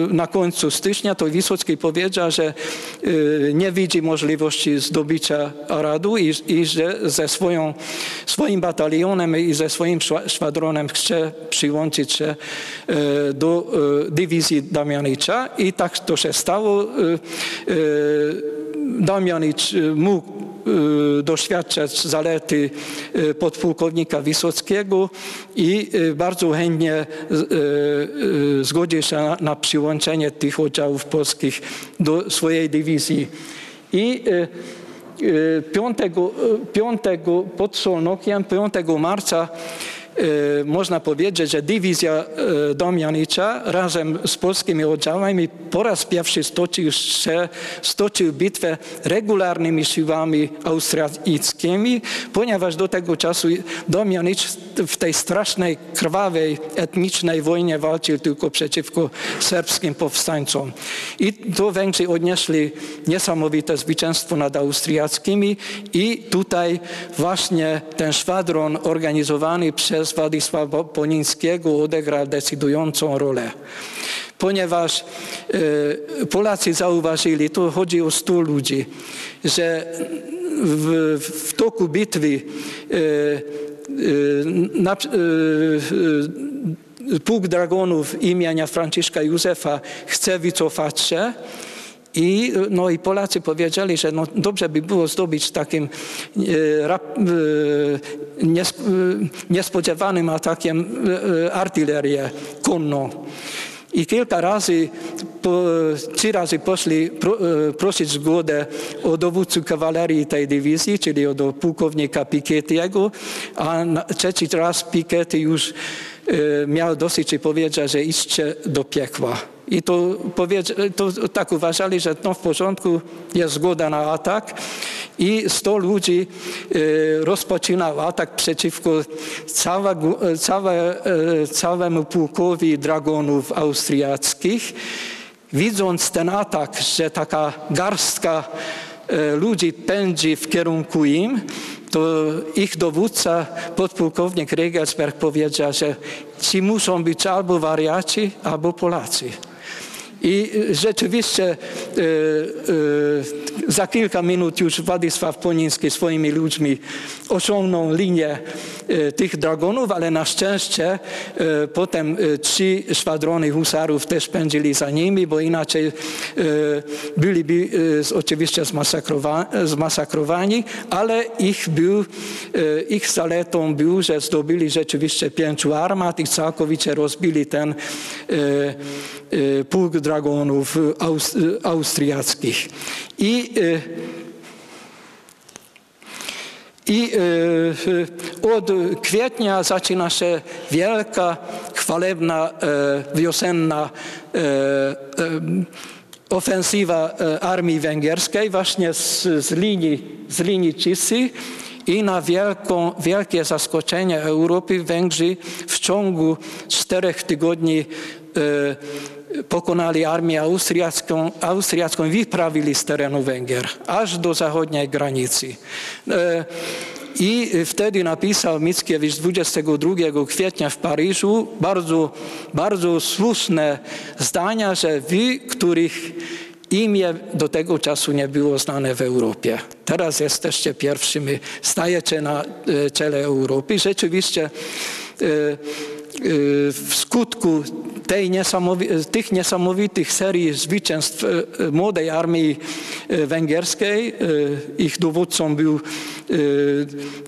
na końcu stycznia, to Wisocki powiedział, że nie widzi możliwości zdobycia Aradu i, i że ze swoją, swoim batalionem i ze swoim szwadronem chce przyłączyć się do dywizji Damianicza i tak to się stało. Damianicz mógł doświadczać zalety podpułkownika Wisockiego i bardzo chętnie zgodził się na przyłączenie tych oddziałów polskich do swojej dywizji. I 5, 5 pod Solnokiem 5 marca można powiedzieć, że dywizja e, Domianicza razem z polskimi oddziałami po raz pierwszy stoczył, się, stoczył bitwę regularnymi siłami austriackimi, ponieważ do tego czasu Domianicz w tej strasznej, krwawej, etnicznej wojnie walczył tylko przeciwko serbskim powstańcom. I to Węgrzy odnieśli niesamowite zwycięstwo nad austriackimi i tutaj właśnie ten szwadron organizowany przez przez Władysława Ponińskiego odegrał decydującą rolę. Ponieważ e, Polacy zauważyli, to chodzi o 100 ludzi, że w, w toku bitwy e, e, na, Pułk Dragonów imienia Franciszka Józefa chce wycofać się, i, no i Polacy powiedzieli, że no dobrze by było zdobyć takim e, e, e, niespodziewanym atakiem artylerię konną. I kilka razy, po, trzy razy poszli pro, prosić zgodę o dowódcy kawalerii tej dywizji, czyli od pułkownika Piketty'ego, a trzeci raz Piketty już e, miał dosyć i powiedział, że idźcie do piekła. I to, to tak uważali, że to w porządku, jest zgoda na atak i 100 ludzi e, rozpoczynał atak przeciwko całe, całe, e, całemu pułkowi dragonów austriackich. Widząc ten atak, że taka garstka e, ludzi pędzi w kierunku im, to ich dowódca, podpułkownik Regensberg powiedział, że ci muszą być albo wariaci, albo Polacy. I rzeczywiście e, e, za kilka minut już Władysław Poniński swoimi ludźmi osiągnął linię tych dragonów, ale na szczęście potem trzy szwadrony husarów też pędzili za nimi, bo inaczej byliby oczywiście zmasakrowani, ale ich, był, ich zaletą był, że zdobyli rzeczywiście pięciu armat i całkowicie rozbili ten pułk dragonów dragonów austriackich. I i od kwietnia zaczyna się wielka, chwalebna, wiosenna ofensywa armii węgierskiej właśnie z, z linii, z linii Cisy i na wielką, wielkie zaskoczenie Europy Węgrzy w ciągu czterech tygodni pokonali armię austriacką, austriacką wyprawili z terenu Węgier aż do zachodniej granicy. E, I wtedy napisał Mickiewicz 22 kwietnia w Paryżu bardzo, bardzo słuszne zdania, że wy, których imię do tego czasu nie było znane w Europie. Teraz jesteście pierwszymi, stajecie na e, czele Europy. Rzeczywiście e, w skutku tej niesamowi tych niesamowitych serii zwycięstw e, młodej armii e, węgierskiej, e, ich dowódcą był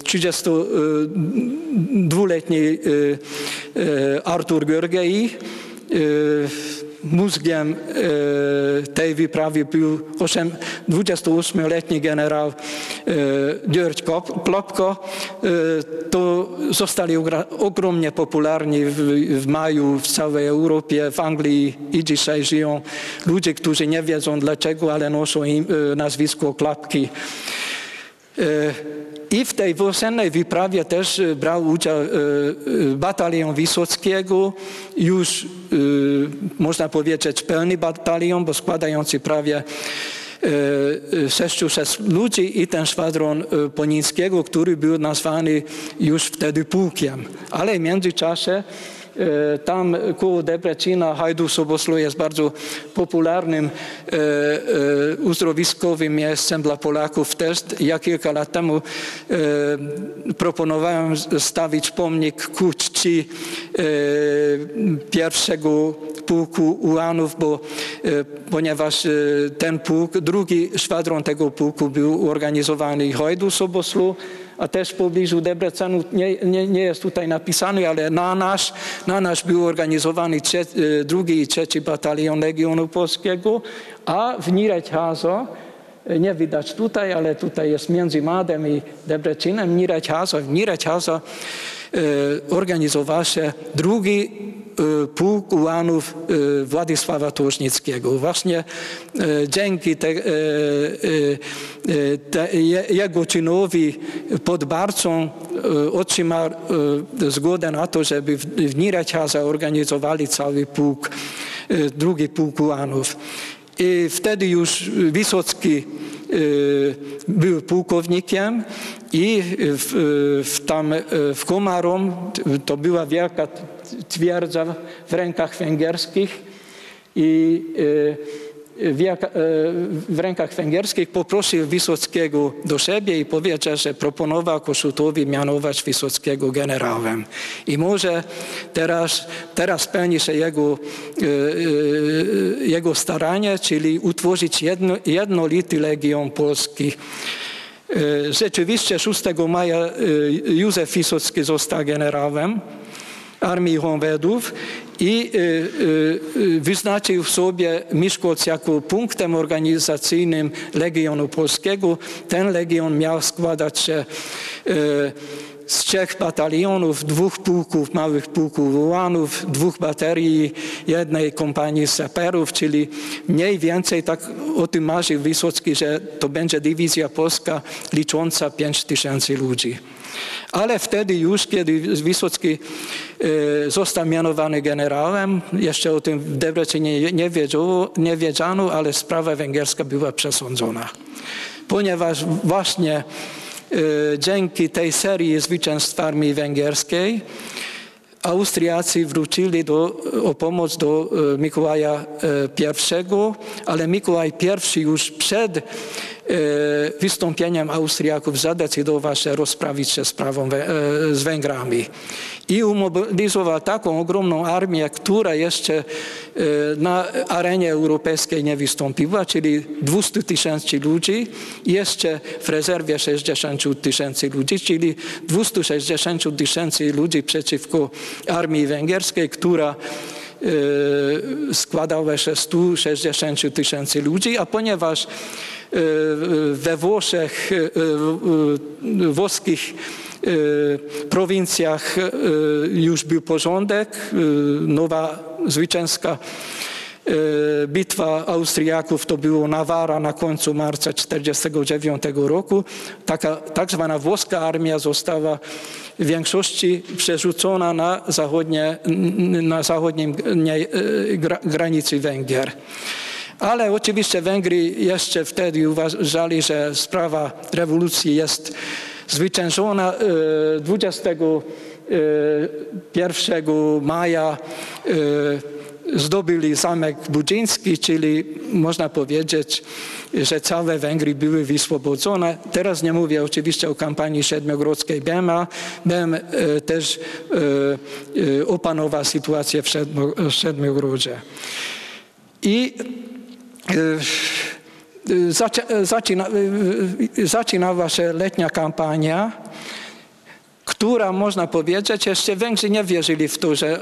32-letni Artur Görgei, mózgiem e, tej wyprawy był 28-letni generał e, György Klopko. E, to zostali ogromnie popularni w, maju w całej Europie, w Anglii i dzisiaj żyją ludzie, którzy nie wiedzą dlaczego, ale noszą nazwisko Klapki. I w tej wiosennej wyprawie też e, brał udział e, e, batalion Wisockiego, już można powiedzieć pełny batalion, bo składający prawie 600 ludzi i ten szwadron Ponińskiego, który był nazwany już wtedy pułkiem. Ale w międzyczasie tam koło Debrecina Hajduk Soboslo jest bardzo popularnym uzdrowiskowym miejscem dla Polaków też. Ja kilka lat temu proponowałem stawić pomnik ku czci pierwszego pułku ułanów, bo, ponieważ ten pułk, drugi szwadron tego pułku był organizowany w Hajdu Soboslu, a też w pobliżu Debrecenu, nie, nie, nie, jest tutaj napisany, ale na nasz, na nasz był organizowany trze, drugi i trzeci batalion Legionu Polskiego, a w Nirećhazo, nie widać tutaj, ale tutaj jest między Madem i Debrecinem, Nirećhazo, w Nirećhazo organizował się drugi pułk ułanów Władysława Tłusznickiego. Właśnie dzięki te, te, jego czynowi pod Barcą otrzymał zgodę na to, żeby w Nirecia zaorganizowali cały pułk, drugi pułk ułanów. I wtedy już Wysocki był pułkownikiem i w, w, tam w Komarom to była wielka twierdza w rękach węgierskich i w rękach węgierskich poprosił Wysockiego do siebie i powiedział, że proponował Kossutowi mianować Wysockiego generałem. I może teraz, teraz pełni się jego, jego staranie, czyli utworzyć jedno, jednolity Legion Polski. Rzeczywiście 6 maja Józef Wysocki został generałem armii Honvedów i wyznaczył sobie Miszkoc jako punktem organizacyjnym Legionu Polskiego. Ten legion miał składać się z trzech batalionów, dwóch pułków, małych pułków ułanów, dwóch baterii, jednej kompanii saperów, czyli mniej więcej tak o tym marzył Wysocki, że to będzie dywizja polska licząca 5 tysięcy ludzi. Ale wtedy już, kiedy Wysocki został mianowany generałem, jeszcze o tym w Debrecinie nie, nie wiedziano, ale sprawa węgierska była przesądzona. Ponieważ właśnie dzięki tej serii zwycięstw armii węgierskiej Austriacy wrócili do, o pomoc do Mikołaja I, ale Mikołaj I już przed wystąpieniem Austriaków zadecydował się rozprawić się sprawą z Węgrami. I umobilizował taką ogromną armię, która jeszcze na arenie europejskiej nie wystąpiła, czyli 200 tysięcy ludzi, jeszcze w rezerwie 60 tysięcy ludzi, czyli 260 tysięcy ludzi przeciwko armii węgierskiej, która składała się 160 tysięcy ludzi, a ponieważ we Włoszech, włoskich prowincjach już był porządek, nowa zwycięska bitwa Austriaków to było Nawara na końcu marca 1949 roku. Taka tak zwana włoska armia została w większości przerzucona na, zachodnie, na zachodniej granicy Węgier. Ale oczywiście Węgry jeszcze wtedy uważali, że sprawa rewolucji jest zwyciężona 21 maja zdobyli zamek Budzyński, czyli można powiedzieć, że całe Węgry były wyswobodzone. Teraz nie mówię oczywiście o kampanii siedmiogrodzkiej BEMA. BEM też opanował sytuację w Siedmiogrodzie. I zaczyna, zaczynała się letnia kampania, która można powiedzieć, jeszcze Węgrzy nie wierzyli w to, że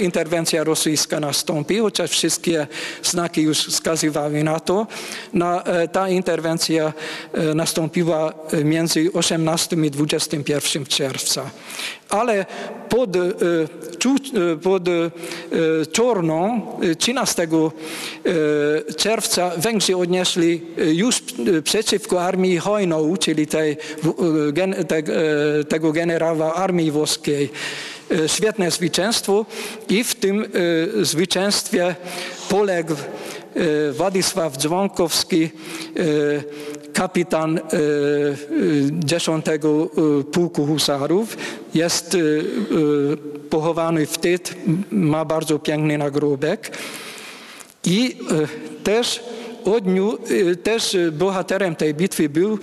interwencja rosyjska nastąpi, chociaż wszystkie znaki już wskazywały na to. No, ta interwencja nastąpiła między 18 i 21 czerwca. Ale pod, pod Czorną 13 czerwca Węgrzy odnieśli już przeciwko armii Hojną, czyli tej, tego generała armii włoskiej, świetne zwycięstwo i w tym zwycięstwie poległ e, Władysław Dzwonkowski, e, kapitan e, e, 10 e, Pułku Husarów. Jest pochowany w Tyt, ma bardzo piękny nagrobek. I też odniu, e, też e, bohaterem tej bitwy był e,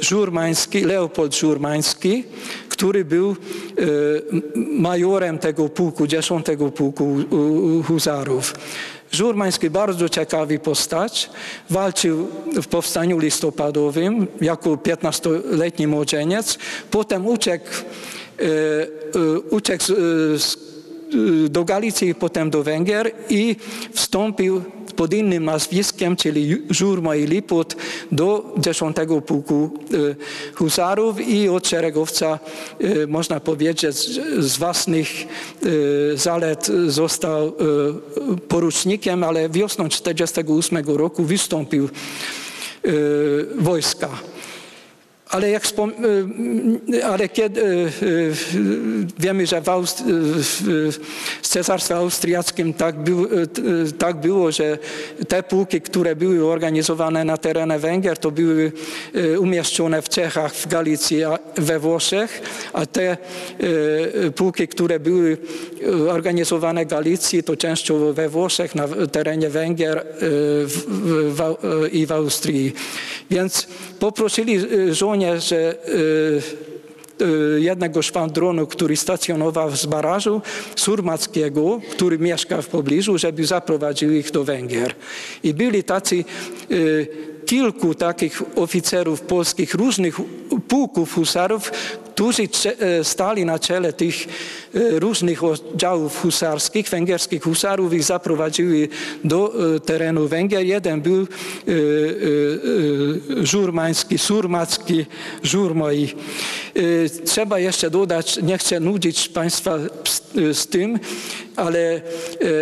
Żurmański, Leopold Żurmański, który był majorem tego pułku, 10 pułku huzarów. Żurmański bardzo ciekawy postać. Walczył w powstaniu listopadowym jako 15-letni młodzieniec. Potem uciekł, uciekł z do Galicji potem do Węgier i wstąpił pod innym nazwiskiem, czyli Żurma i Liput, do 10 Pułku e, Husarów i od szeregowca, e, można powiedzieć, z- własnych zalet został porucznikiem, ale wiosną 1948 roku wystąpił wojska. Ale, jak wspom- y, ale kiedy y, y, wiemy, że w Aust- w- Cesarstwie Austriackim tak, y, y, tak było, że te pułki, które były organizowane na terenie Węgier, to były y, umieszczone w Czechach, w Galicji, we Włoszech, a te y, pułki, które były y, organizowane w Galicji, to częściowo we Włoszech, na terenie Węgier y, w, w, w, i w Austrii. Więc poprosili y, żołnierze y, y, jednego szwadronu, który stacjonował z barażu surmackiego, który mieszka w pobliżu, żeby zaprowadził ich do Węgier. I byli tacy y, kilku takich oficerów polskich różnych pułków husarów, którzy e, stali na czele tych e, różnych oddziałów husarskich, węgierskich husarów i zaprowadzili do e, terenu Węgier. Jeden był żurmański, surmacki, żurmoi. Trzeba jeszcze dodać, nie chcę nudzić Państwa z, tym, ale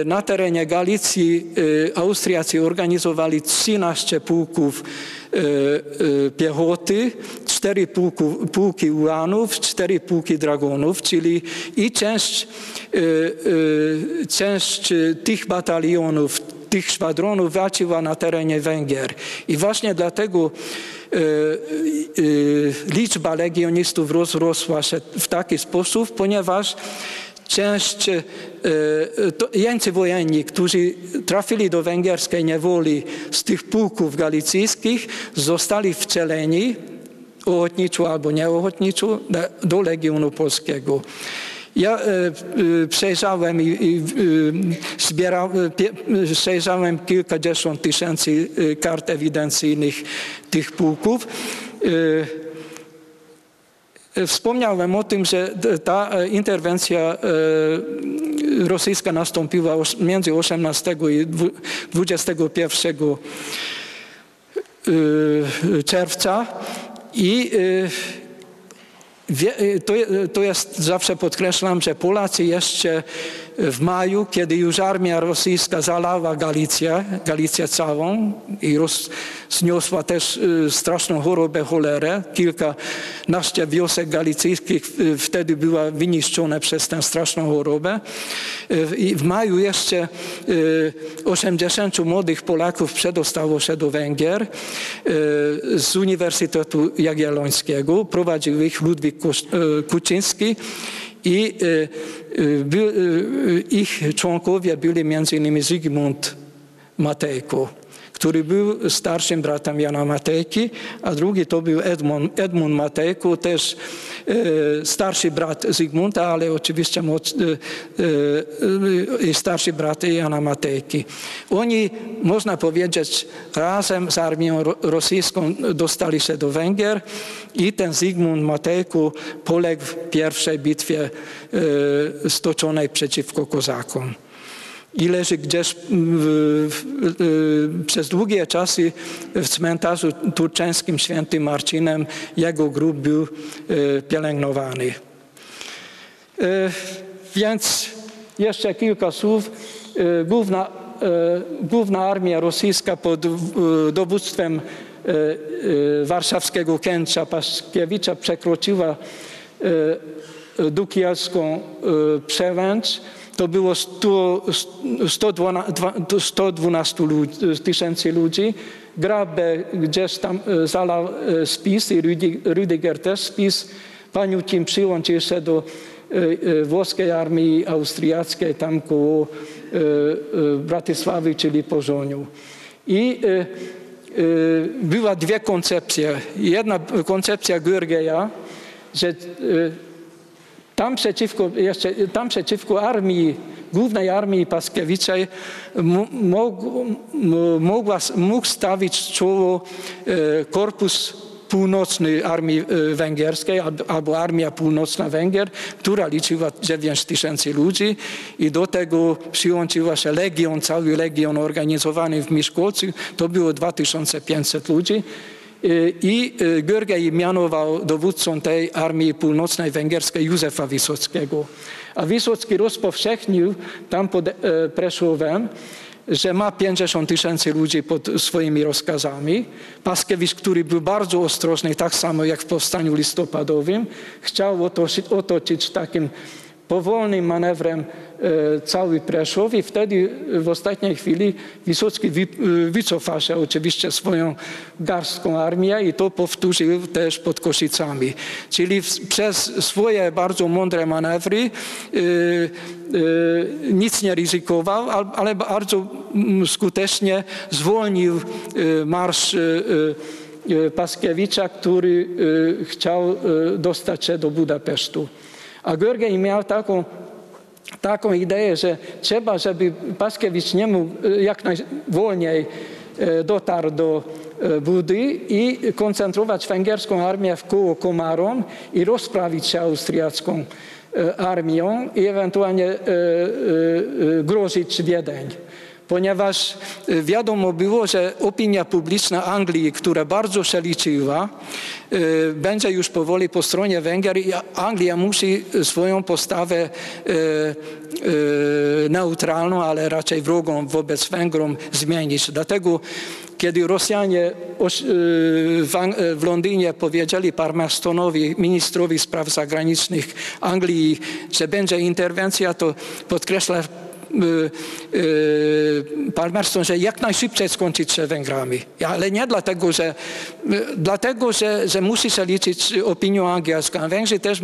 na terenie Galicji Austriacy organizowali 13 pułków piechoty, cztery pułku, pułki ułanów, cztery pułki dragonów, czyli i część, e, e, część e, tych batalionów, tych szwadronów walczyła na terenie Węgier. I właśnie dlatego e, e, liczba legionistów rozrosła się w taki sposób, ponieważ część e, to jeńcy wojenni, którzy trafili do węgierskiej niewoli z tych pułków galicyjskich, zostali wcieleni ochotniczo albo nieochotniczo do- Legionu Polskiego. Ja e, e, przejrzałem i, i e, zbierał, e, pie, e, przejrzałem kilkadziesiąt tysięcy e, kart ewidencyjnych tych pułków. E, Wspomniałem o tym, że ta e, interwencja e, rosyjska nastąpiła między 18 i dwu- 21 e, czerwca i e, to jest, zawsze podkreślam, że Polacy jeszcze w maju, kiedy już armia rosyjska zalała Galicję, Galicję całą i roz, zniosła też y, straszną chorobę cholerę, kilkanaście wiosek galicyjskich y, wtedy była wyniszczone przez tę straszną chorobę. Y, I w maju jeszcze y, 80 młodych Polaków przedostało się do Węgier y, z Uniwersytetu Jagiellońskiego. Prowadził ich Ludwik y, Kuczyński i y, y, y, ich członkowie byli między innymi Zygmunt Matejko, który był starszym bratem Jana Matejki, a drugi to był Edmund, Edmund Matejko, też e, starszy brat Zygmunta, ale oczywiście moc, e, e, starszy brat Jana Matejki. Oni, można powiedzieć, razem z armią ro- rosyjską dostali się do Węgier i ten Zygmunt Matejko poległ w pierwszej bitwie stoczonej przeciwko Kozakom i leży gdzieś mm, w, przez długie czasy w cmentarzu turczeńskim świętym Marcinem. Jego grób był e, pielęgnowany. E, Więc jeszcze kilka słów. Główna, główna armia rosyjska pod dowództwem warszawskiego księcia Paszkiewicza przekroczyła Dukielską przełęcz. To było 100, 112, 112 ludzi, tysięcy ludzi. Grabe gdzieś tam e, zalał e, spis i Rüdiger też spis. Paniucin przyłączył się do e, włoskiej armii austriackiej tam koło Bratysławy, czyli Pożoniu. I była dwie koncepcje. Jedna koncepcja Gürgeja, że tam przeciwko, jeszcze, tam przeciwko armii, głównej armii Paskiewicza mógł, mógł stawić czoło e, korpus północny armii e, węgierskiej albo armia północna Węgier, która liczyła 9 tysięcy ludzi i do tego przyłączyła się legion, cały legion organizowany w Miszkolcu, to było 2500 ludzi. I Görgej mianował dowódcą tej armii północnej węgierskiej Józefa Wisockiego. A Wisocki rozpowszechnił tam pod e, Preszłowem, że ma 50 tysięcy ludzi pod swoimi rozkazami. Paskiewicz, który był bardzo ostrożny, tak samo jak w powstaniu listopadowym, chciał otoczyć, otoczyć takim powolnym manewrem e, cały Preszów i wtedy w ostatniej chwili Wisocki e, wycofał się oczywiście swoją garstką armię i to powtórzył też pod Koszicami. Czyli przez swoje bardzo mądre manewry e, nic nie ryzykował, ale bardzo skutecznie zwolnił marsz Paskiewicza, który chciał dostać się do Budapesztu. A Görgej miał taką, taką ideę, że trzeba, żeby Paskiewicz nie mógł e, jak najwolniej e, dotarł do e, Budy i koncentrować węgierską armię w koło Komarom i rozprawić się austriacką armią i ewentualnie grozić Wiedeń ponieważ y, wiadomo było, że opinia publiczna Anglii, która bardzo się liczyła, y, będzie już powoli po stronie Węgier i Anglia musi swoją postawę y, neutralną, ale raczej wrogą wobec Węgrom zmienić. Dlatego kiedy Rosjanie w Londynie powiedzieli Parmerstonowi, ministrowi spraw zagranicznych Anglii, że będzie interwencja, to podkreśla Palmerston, że jak najszybciej skończyć się Węgrami. Ale nie dlatego, że, y, dlatego, że, że musi się liczyć opinią angielską. Węgrzy też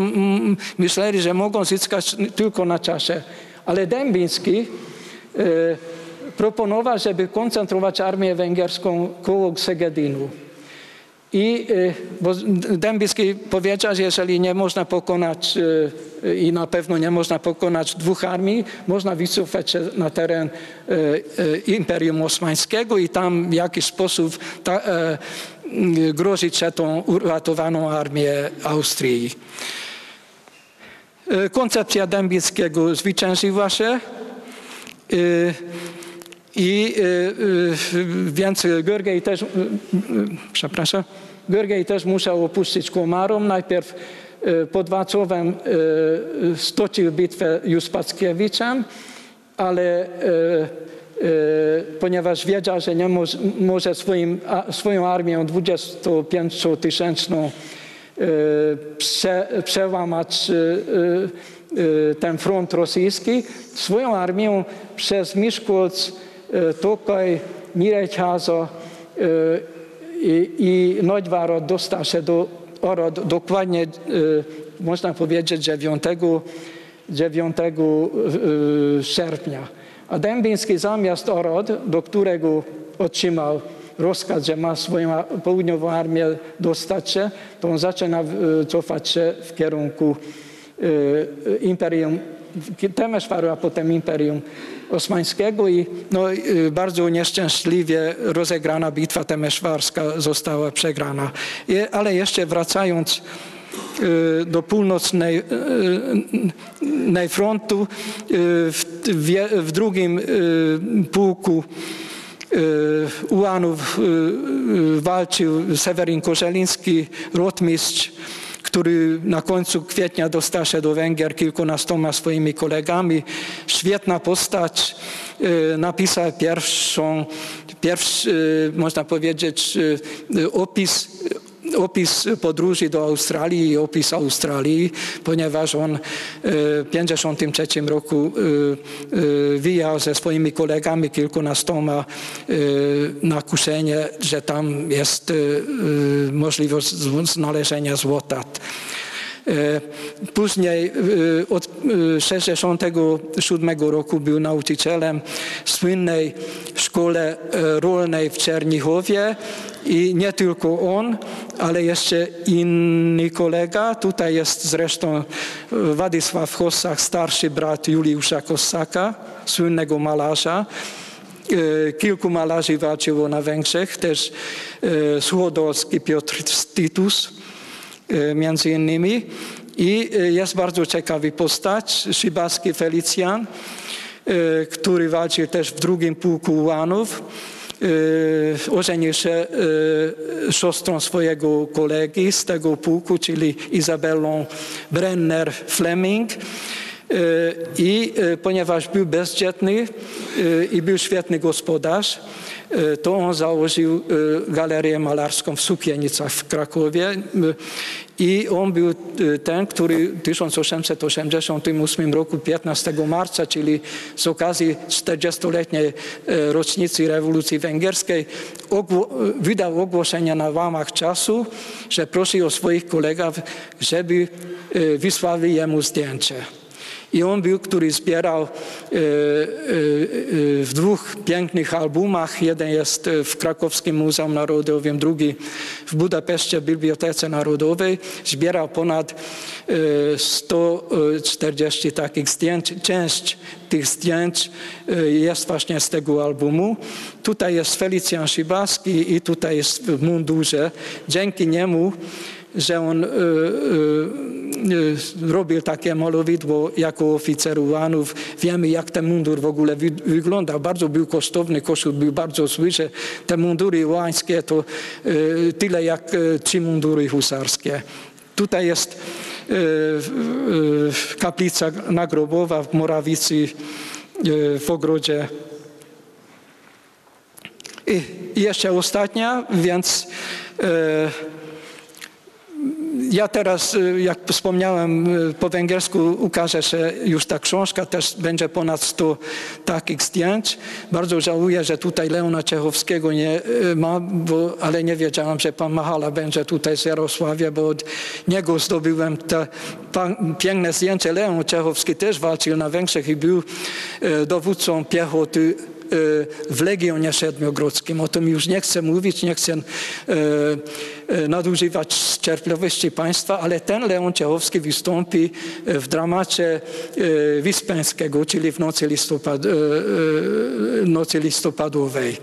myśleli, że mogą zyskać tylko na czasie. Ale Dębiński proponował, żeby koncentrować armię węgierską koło Segedinu. I y, bo Dębicki powiedział, że jeżeli nie można pokonać y, i na pewno nie można pokonać dwóch armii, można wycofać się na teren y, Imperium Osmańskiego i tam w jakiś sposób ta, grozić się tą uratowaną armię Austrii. Koncepcja Dębickiego zwyciężyła się. I więc Görgej też, przepraszam, Görgej też musiał opuścić Komarom. Najpierw pod Wacławem stoczył bitwę już z Packiewiczem, ale ponieważ wiedział, że nie może, może swoim, swoją armią 25-tysięczną prze, przełamać ten front rosyjski, swoją armią przez Miszkolc Tokaj, Nyíregyháza i Nagyvárad dostał się do Orad dokładnie, można powiedzieć, 9, 9 sierpnia. A Dębiński zamiast Orad, do którego otrzymał rozkaz, że ma swoją południową armię dostać się, to on zaczyna cofać się w kierunku Imperium Temeszwaru, a potem Imperium Osmańskiego i no, y, bardzo nieszczęśliwie rozegrana bitwa temeszwarska została przegrana. ale jeszcze wracając y, do północnej y, frontu w, w drugim pułku ułanów walczył Sewerin Korzeliński, rotmistrz który na końcu kwietnia dostał się do Węgier kilkunastoma swoimi kolegami. Świetna postać. E, napisał pierwszą, pierwszy, e, można powiedzieć, e, opis opis podróży do Australii i opis Australii, ponieważ on w 1953 roku wyjechał ze swoimi kolegami kilkunastoma na kuszenie, że tam jest możliwość znalezienia złota. Później od 1967 roku był nauczycielem w słynnej szkole rolnej w Czernichowie i nie tylko on, ale jeszcze inny kolega. Tutaj jest zresztą Władysław Kossak, starszy brat Juliusza Kossaka, słynnego malarza. Kilku malarzy walczyło na Węgrzech, też Suchodolski Piotr Titus między innymi. I jest bardzo ciekawy postać, Szybaski Felicjan, który walczył też w drugim pułku ułanów. Ożenił się siostrą swojego kolegi z tego pułku, czyli Izabelą Brenner-Fleming. I ponieważ był bezdzietny i był świetny gospodarz, to on założył galerię malarską w Sukienicach w Krakowie i on był ten, który w 1888 roku 15 marca, czyli z okazji 40-letniej rocznicy rewolucji węgierskiej wydał ogłoszenie na łamach czasu, że prosi o swoich kolegów, żeby wysłali jemu zdjęcie. I on był, który zbierał w dwóch pięknych albumach. Jeden jest w Krakowskim Muzeum Narodowym, drugi w Budapeszcie Bibliotece Narodowej. Zbierał ponad 140 takich zdjęć. Część tych zdjęć jest właśnie z tego albumu. Tutaj jest Felicjan Szybaski i tutaj jest w mundurze. Dzięki niemu że on robił takie malowidło jako oficer ułanów. Wiemy, jak ten mundur w ogóle wy, wyglądał. Bardzo był kosztowny, koszul był bardzo zły, że te mundury ułańskie to y, tyle jak trzy mundury husarskie. Tutaj jest kaplica nagrobowa w Morawicy w ogrodzie. I jeszcze ostatnia, więc ja teraz, jak wspomniałem, po węgiersku ukaże się już ta książka, też będzie ponad 100 takich zdjęć. Bardzo żałuję, że tutaj Leona Czechowskiego nie ma, bo, ale nie wiedziałam, że pan Mahala będzie tutaj z Jarosławia, bo od niego zdobyłem te piękne zdjęcie. Leon Czechowski też walczył na Węgrzech i był dowódcą piechoty w Legionie Siedmiogrodzkim. O tym już nie chcę mówić, nie chcę nadużywać cierpliwości państwa, ale ten Leon Ciechowski wystąpi w dramacie Wyspęskiego, czyli w nocy, listopad, nocy listopadowej.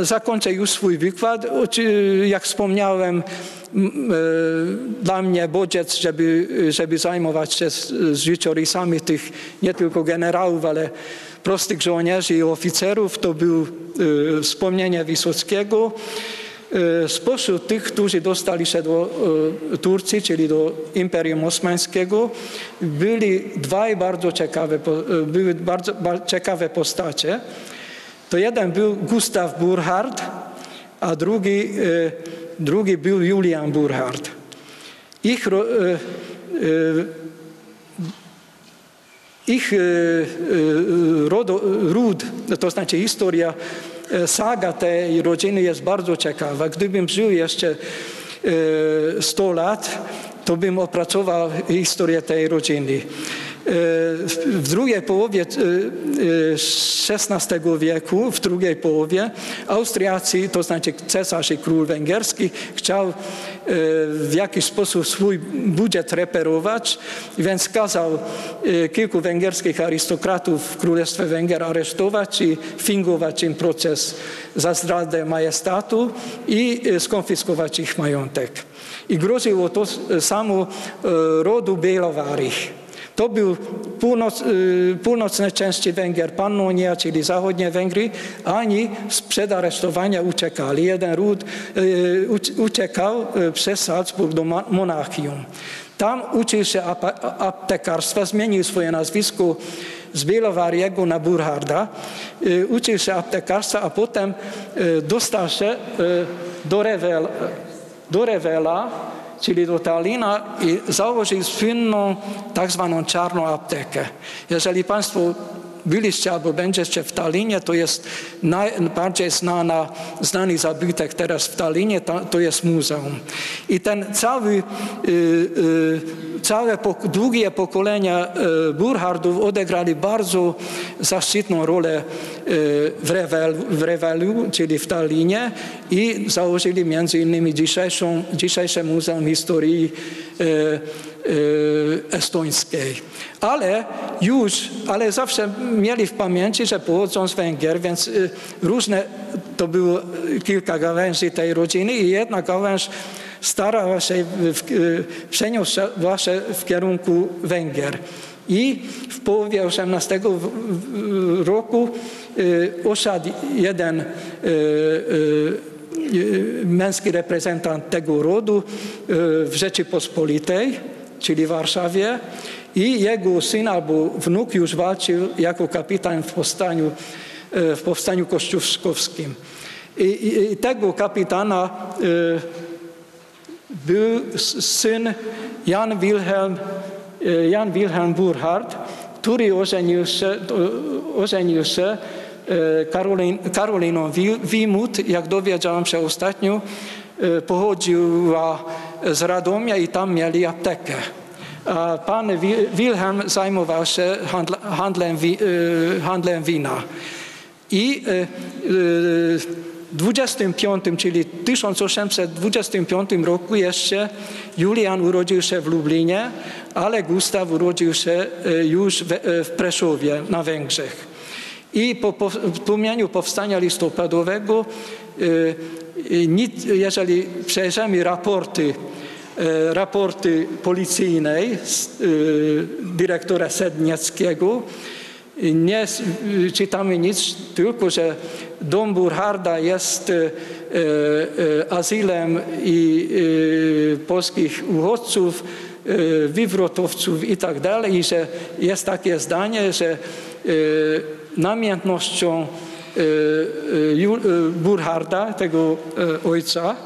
Zakończę już swój wykład. Jak wspomniałem, dla mnie bodziec, żeby, żeby zajmować się z, życiorysami tych nie tylko generałów, ale prostych żołnierzy i oficerów, to był y, wspomnienie Wysockiego. Spośród tych, którzy dostali się do Turcji, czyli do Imperium Osmańskiego, byli dwaj bardzo ciekawe, były bardzo, bardzo ciekawe postacie. To jeden był Gustav Burhard, a drugi drugi był Julian Burhard. Ich, e, e, ich e, rodo, ród, to znaczy historia, saga tej rodziny jest bardzo ciekawa. Gdybym żył jeszcze 100 lat, to bym opracował historię tej rodziny. W drugiej połowie XVI wieku, w drugiej połowie, Austriacy, to znaczy cesarz i król węgierski, chciał w jakiś sposób swój budżet reperować, więc kazał kilku węgierskich arystokratów w Królestwie Węgier aresztować i fingować im proces za zdradę majestatu i skonfiskować ich majątek. I groziło to samo rodu Bielowarich. To był północ, północne części Węgier, Pannonia, czyli zachodnie Węgry. Oni sprzed aresztowania uciekali. Jeden ród uciekał przez Salzburg do Monachium. Tam uczył się aptekarstwa, zmienił swoje nazwisko z Bielowariego na Burharda. Y, Uczył się aptekarstwa, a potem y, dostał się y, do, Rewel, do Rewela, czyli do Talina i założył słynną tak zwaną czarną aptekę. Jeżeli Państwo byliście albo będziecie w Talinie, to jest najbardziej znana, znany zabytek teraz w Talinie, to, jest muzeum. I ten cały, y, y, całe długie pokolenia y, Burhardów odegrali bardzo zaszczytną rolę w, Rewel, w Rewelu, czyli w Talinie i założyli między innymi dzisiejszą, dzisiejsze Muzeum Historii estońskiej. Ale już, ale zawsze mieli w pamięci, że pochodzą z Węgier, więc y, różne, to było kilka gałęzi tej rodziny i jedna gałęź starała się, y, przeniosła się w kierunku Węgier. I w połowie XVIII roku y, osiadł jeden y, y, y, męski reprezentant tego rodu y, w Rzeczypospolitej, czyli w Warszawie i jego syn albo wnuk już walczył jako kapitan w powstaniu, y, w powstaniu kościuszkowskim. I, i, i tego kapitana y, był syn Jan Wilhelm, e, Jan Wilhelm Burchard, który ożenił się, ożenił się e, Karolin, Karoliną Wi- Wimut, jak dowiedziałem się ostatnio, e, pochodziła z Radomia i tam mieli aptekę. Pan Wi- Wilhelm zajmował się handl- handlem, e, handlem wina. I e, e, 25, czyli 1825 roku jeszcze Julian urodził się w Lublinie, ale Gustaw urodził się już w, w Preszowie na Węgrzech. I po tłumieniu powstania listopadowego, e, nic- jeżeli przejrzymy raporty, e, raporty policyjnej e, dyrektora Sednieckiego, nie czytamy nic, tylko że dom Burharda jest azylem i polskich uchodźców, wywrotowców i tak dalej, i że jest takie zdanie, że namiętnością e, Ju- e, Burharda, tego ojca,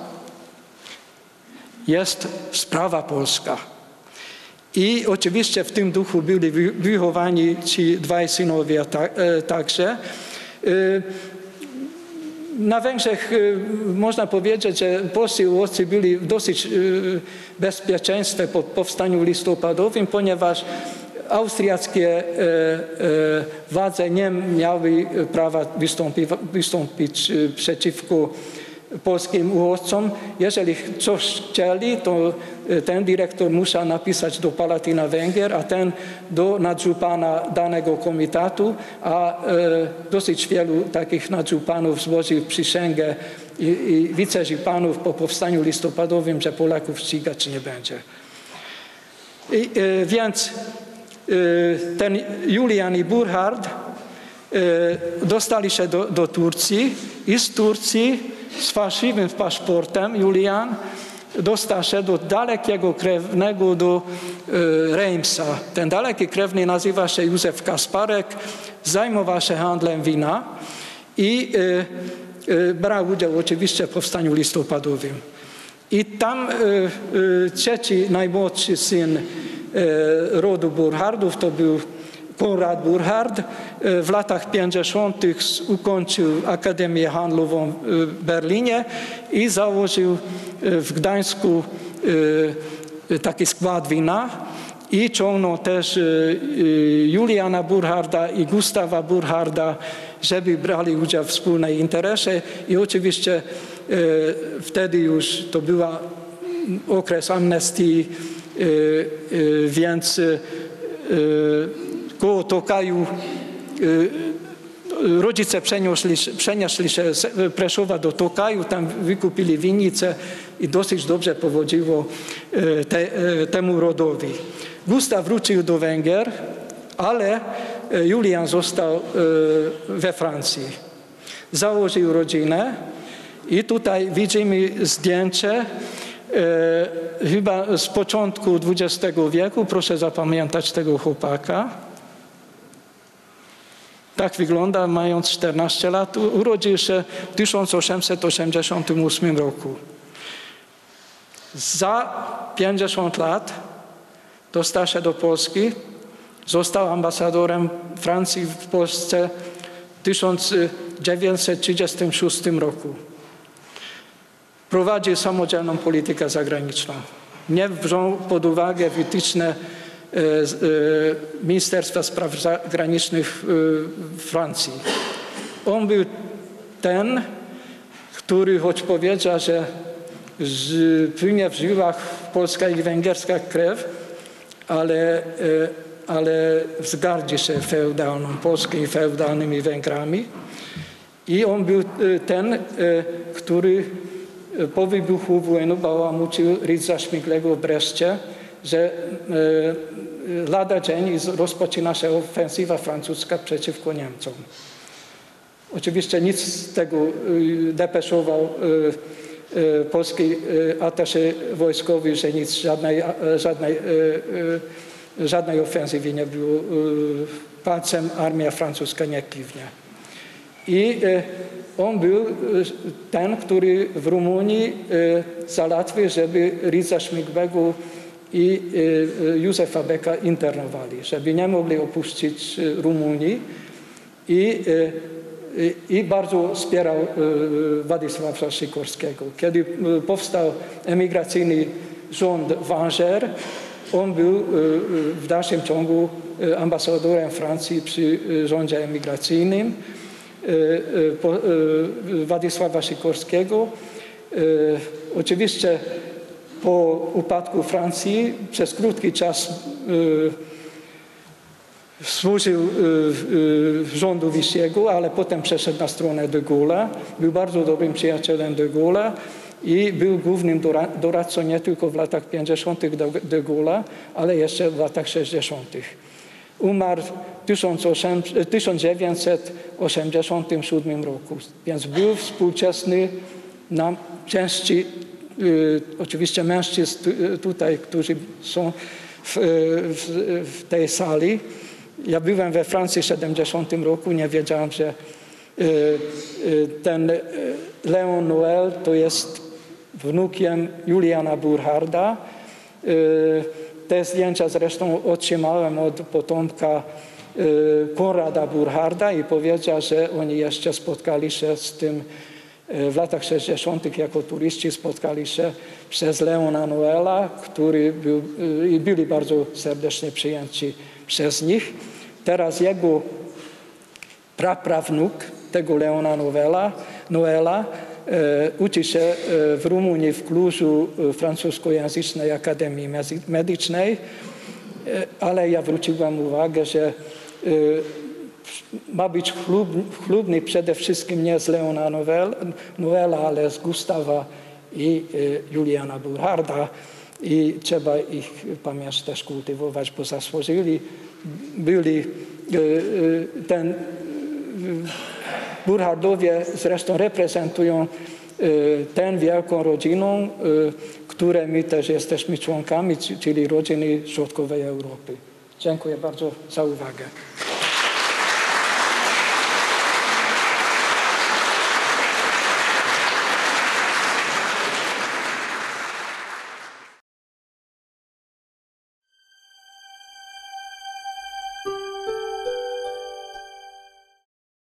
jest sprawa polska. I oczywiście w tym duchu byli wy- wychowani ci dwaj synowie e, także. Na Węgrzech można powiedzieć, że polscy uchodźcy byli w dosyć bezpieczeństwie po powstaniu listopadowym, ponieważ austriackie e, e, władze nie miały prawa wystąpić, wystąpić e, przeciwko polskim uchodźcom. Jeżeli coś chcieli, to ten dyrektor musiał napisać do Palatina Węgier, a ten do nadżupana danego komitatu, a dosyć wielu takich nadżupanów złożył przysięgę i, i wiceżupanów po powstaniu listopadowym, że Polaków ścigać nie będzie. I, więc ten Julian i Burhard e, dostali się do, do Turcji i z Turcji z fałszywym paszportem Julian dostał się do dalekiego krewnego do e, Reimsa. Ten daleki krewny nazywa się Józef Kasparek, zajmował się handlem wina i e, e, brał udział oczywiście w powstaniu listopadowym. I tam e, e, trzeci najmłodszy syn rodu Burhardów to był Konrad Burhard. E, W latach 50. ukończył Akademię Handlową w Berlinie i założył e, w Gdańsku e, taki skład wina i ciągnął też e, e, Juliana Burharda i Gustawa Burharda, żeby brali udział w wspólnej interesie i oczywiście e, wtedy już to była okres amnestii, e, e, więc e, koło Tokaju rodzice przenieśli, przenieśli się z Preszowa do Tokaju, tam wykupili winnicę i dosyć dobrze powodziło te, temu rodowi. Gustaw wrócił do Węgier, ale Julian został we Francji. Założył rodzinę i tutaj widzimy zdjęcie chyba z początku XX wieku. Proszę zapamiętać tego chłopaka. tak wygląda mając 14 lat. Urodził się w 1888 roku. Za 50 lat dostał się do Polski, został ambasadorem Francji w Polsce w 1936 roku. Prowadził samodzielną politykę zagraniczną. Nie wziął pod uwagę wytyczne e, e, Ministerstwa Spraw Zagranicznych Francji. On był ten, który choć powiedział, że płynie w żyłach polska i węgierska krew, ale, e, ale wzgardzi się feudalną Polską i feudalnymi Węgrami. I on był ten, który po wybuchu wojny bałamucił Rydza Śmiglego w Breszcie, że e, e, lada dzień rozpoczyna się ofensywa francuska przeciwko Niemcom. Oczywiście nic z tego y, depeszował y, y, polski y, wojskowy, że nic, żadnej, żadnej, y, y, żadnej ofensywy nie było. y, Palcem armia francuska nie kiwnie. I y, on był y, ten, który w Rumunii y, załatwił, żeby Rydza Śmigłego i y, Józefa Beka internowali, żeby nie mogli opuścić Rumunii. I, i bardzo wspierał Władysława Sikorskiego. Kiedy powstał emigracyjny rząd Węgier, on był w dalszym ciągu ambasadorem Francji przy rządzie emigracyjnym Władysława Sikorskiego. Y, Oczywiście po upadku Francji przez krótki czas y, służył y, y, rządu Wissiego, ale potem przeszedł na stronę de Gaulle'a. Był bardzo dobrym przyjacielem de Gaulle'a i był głównym dora- doradcą nie tylko w latach 50. de, de Gaulle'a, ale jeszcze w latach 60. Umarł w 1800 1987 roku, więc był współczesny nam części, y, oczywiście mężczyzn y, tutaj, którzy są w, y, w, w tej sali. Ja byłem we Francji w 70 roku, nie wiedziałem, że ten Leon Noel to jest wnukiem Juliana Burharda. Te zdjęcia zresztą otrzymałem od potomka y, Konrada Burharda i powiedział, że oni jeszcze spotkali się z tym y, w latach 60. jako turyści spotkali się przez Leona Noela, który był, y, i byli bardzo serdecznie przyjęci przez nich. Teraz jego praprawnuk tego Leona Noela, Noela uczy się e, w Rumunii w Klużu e, francuskojęzycznej Akademii Medycznej, e, ale ja zwróciłem uwagę, że e, ma być chlub, chlubny przede wszystkim nie z Leona Noel, Noela, ale z Gustawa i e, Juliana Burharda. I trzeba ich pamięć też kultywować, bo zasłużyli, byli e, e, ten Burhardowie zresztą reprezentują y, tę wielką rodziną, y, której my też jesteśmy członkami, czyli rodziny środkowej Europy. Dziękuję bardzo za uwagę.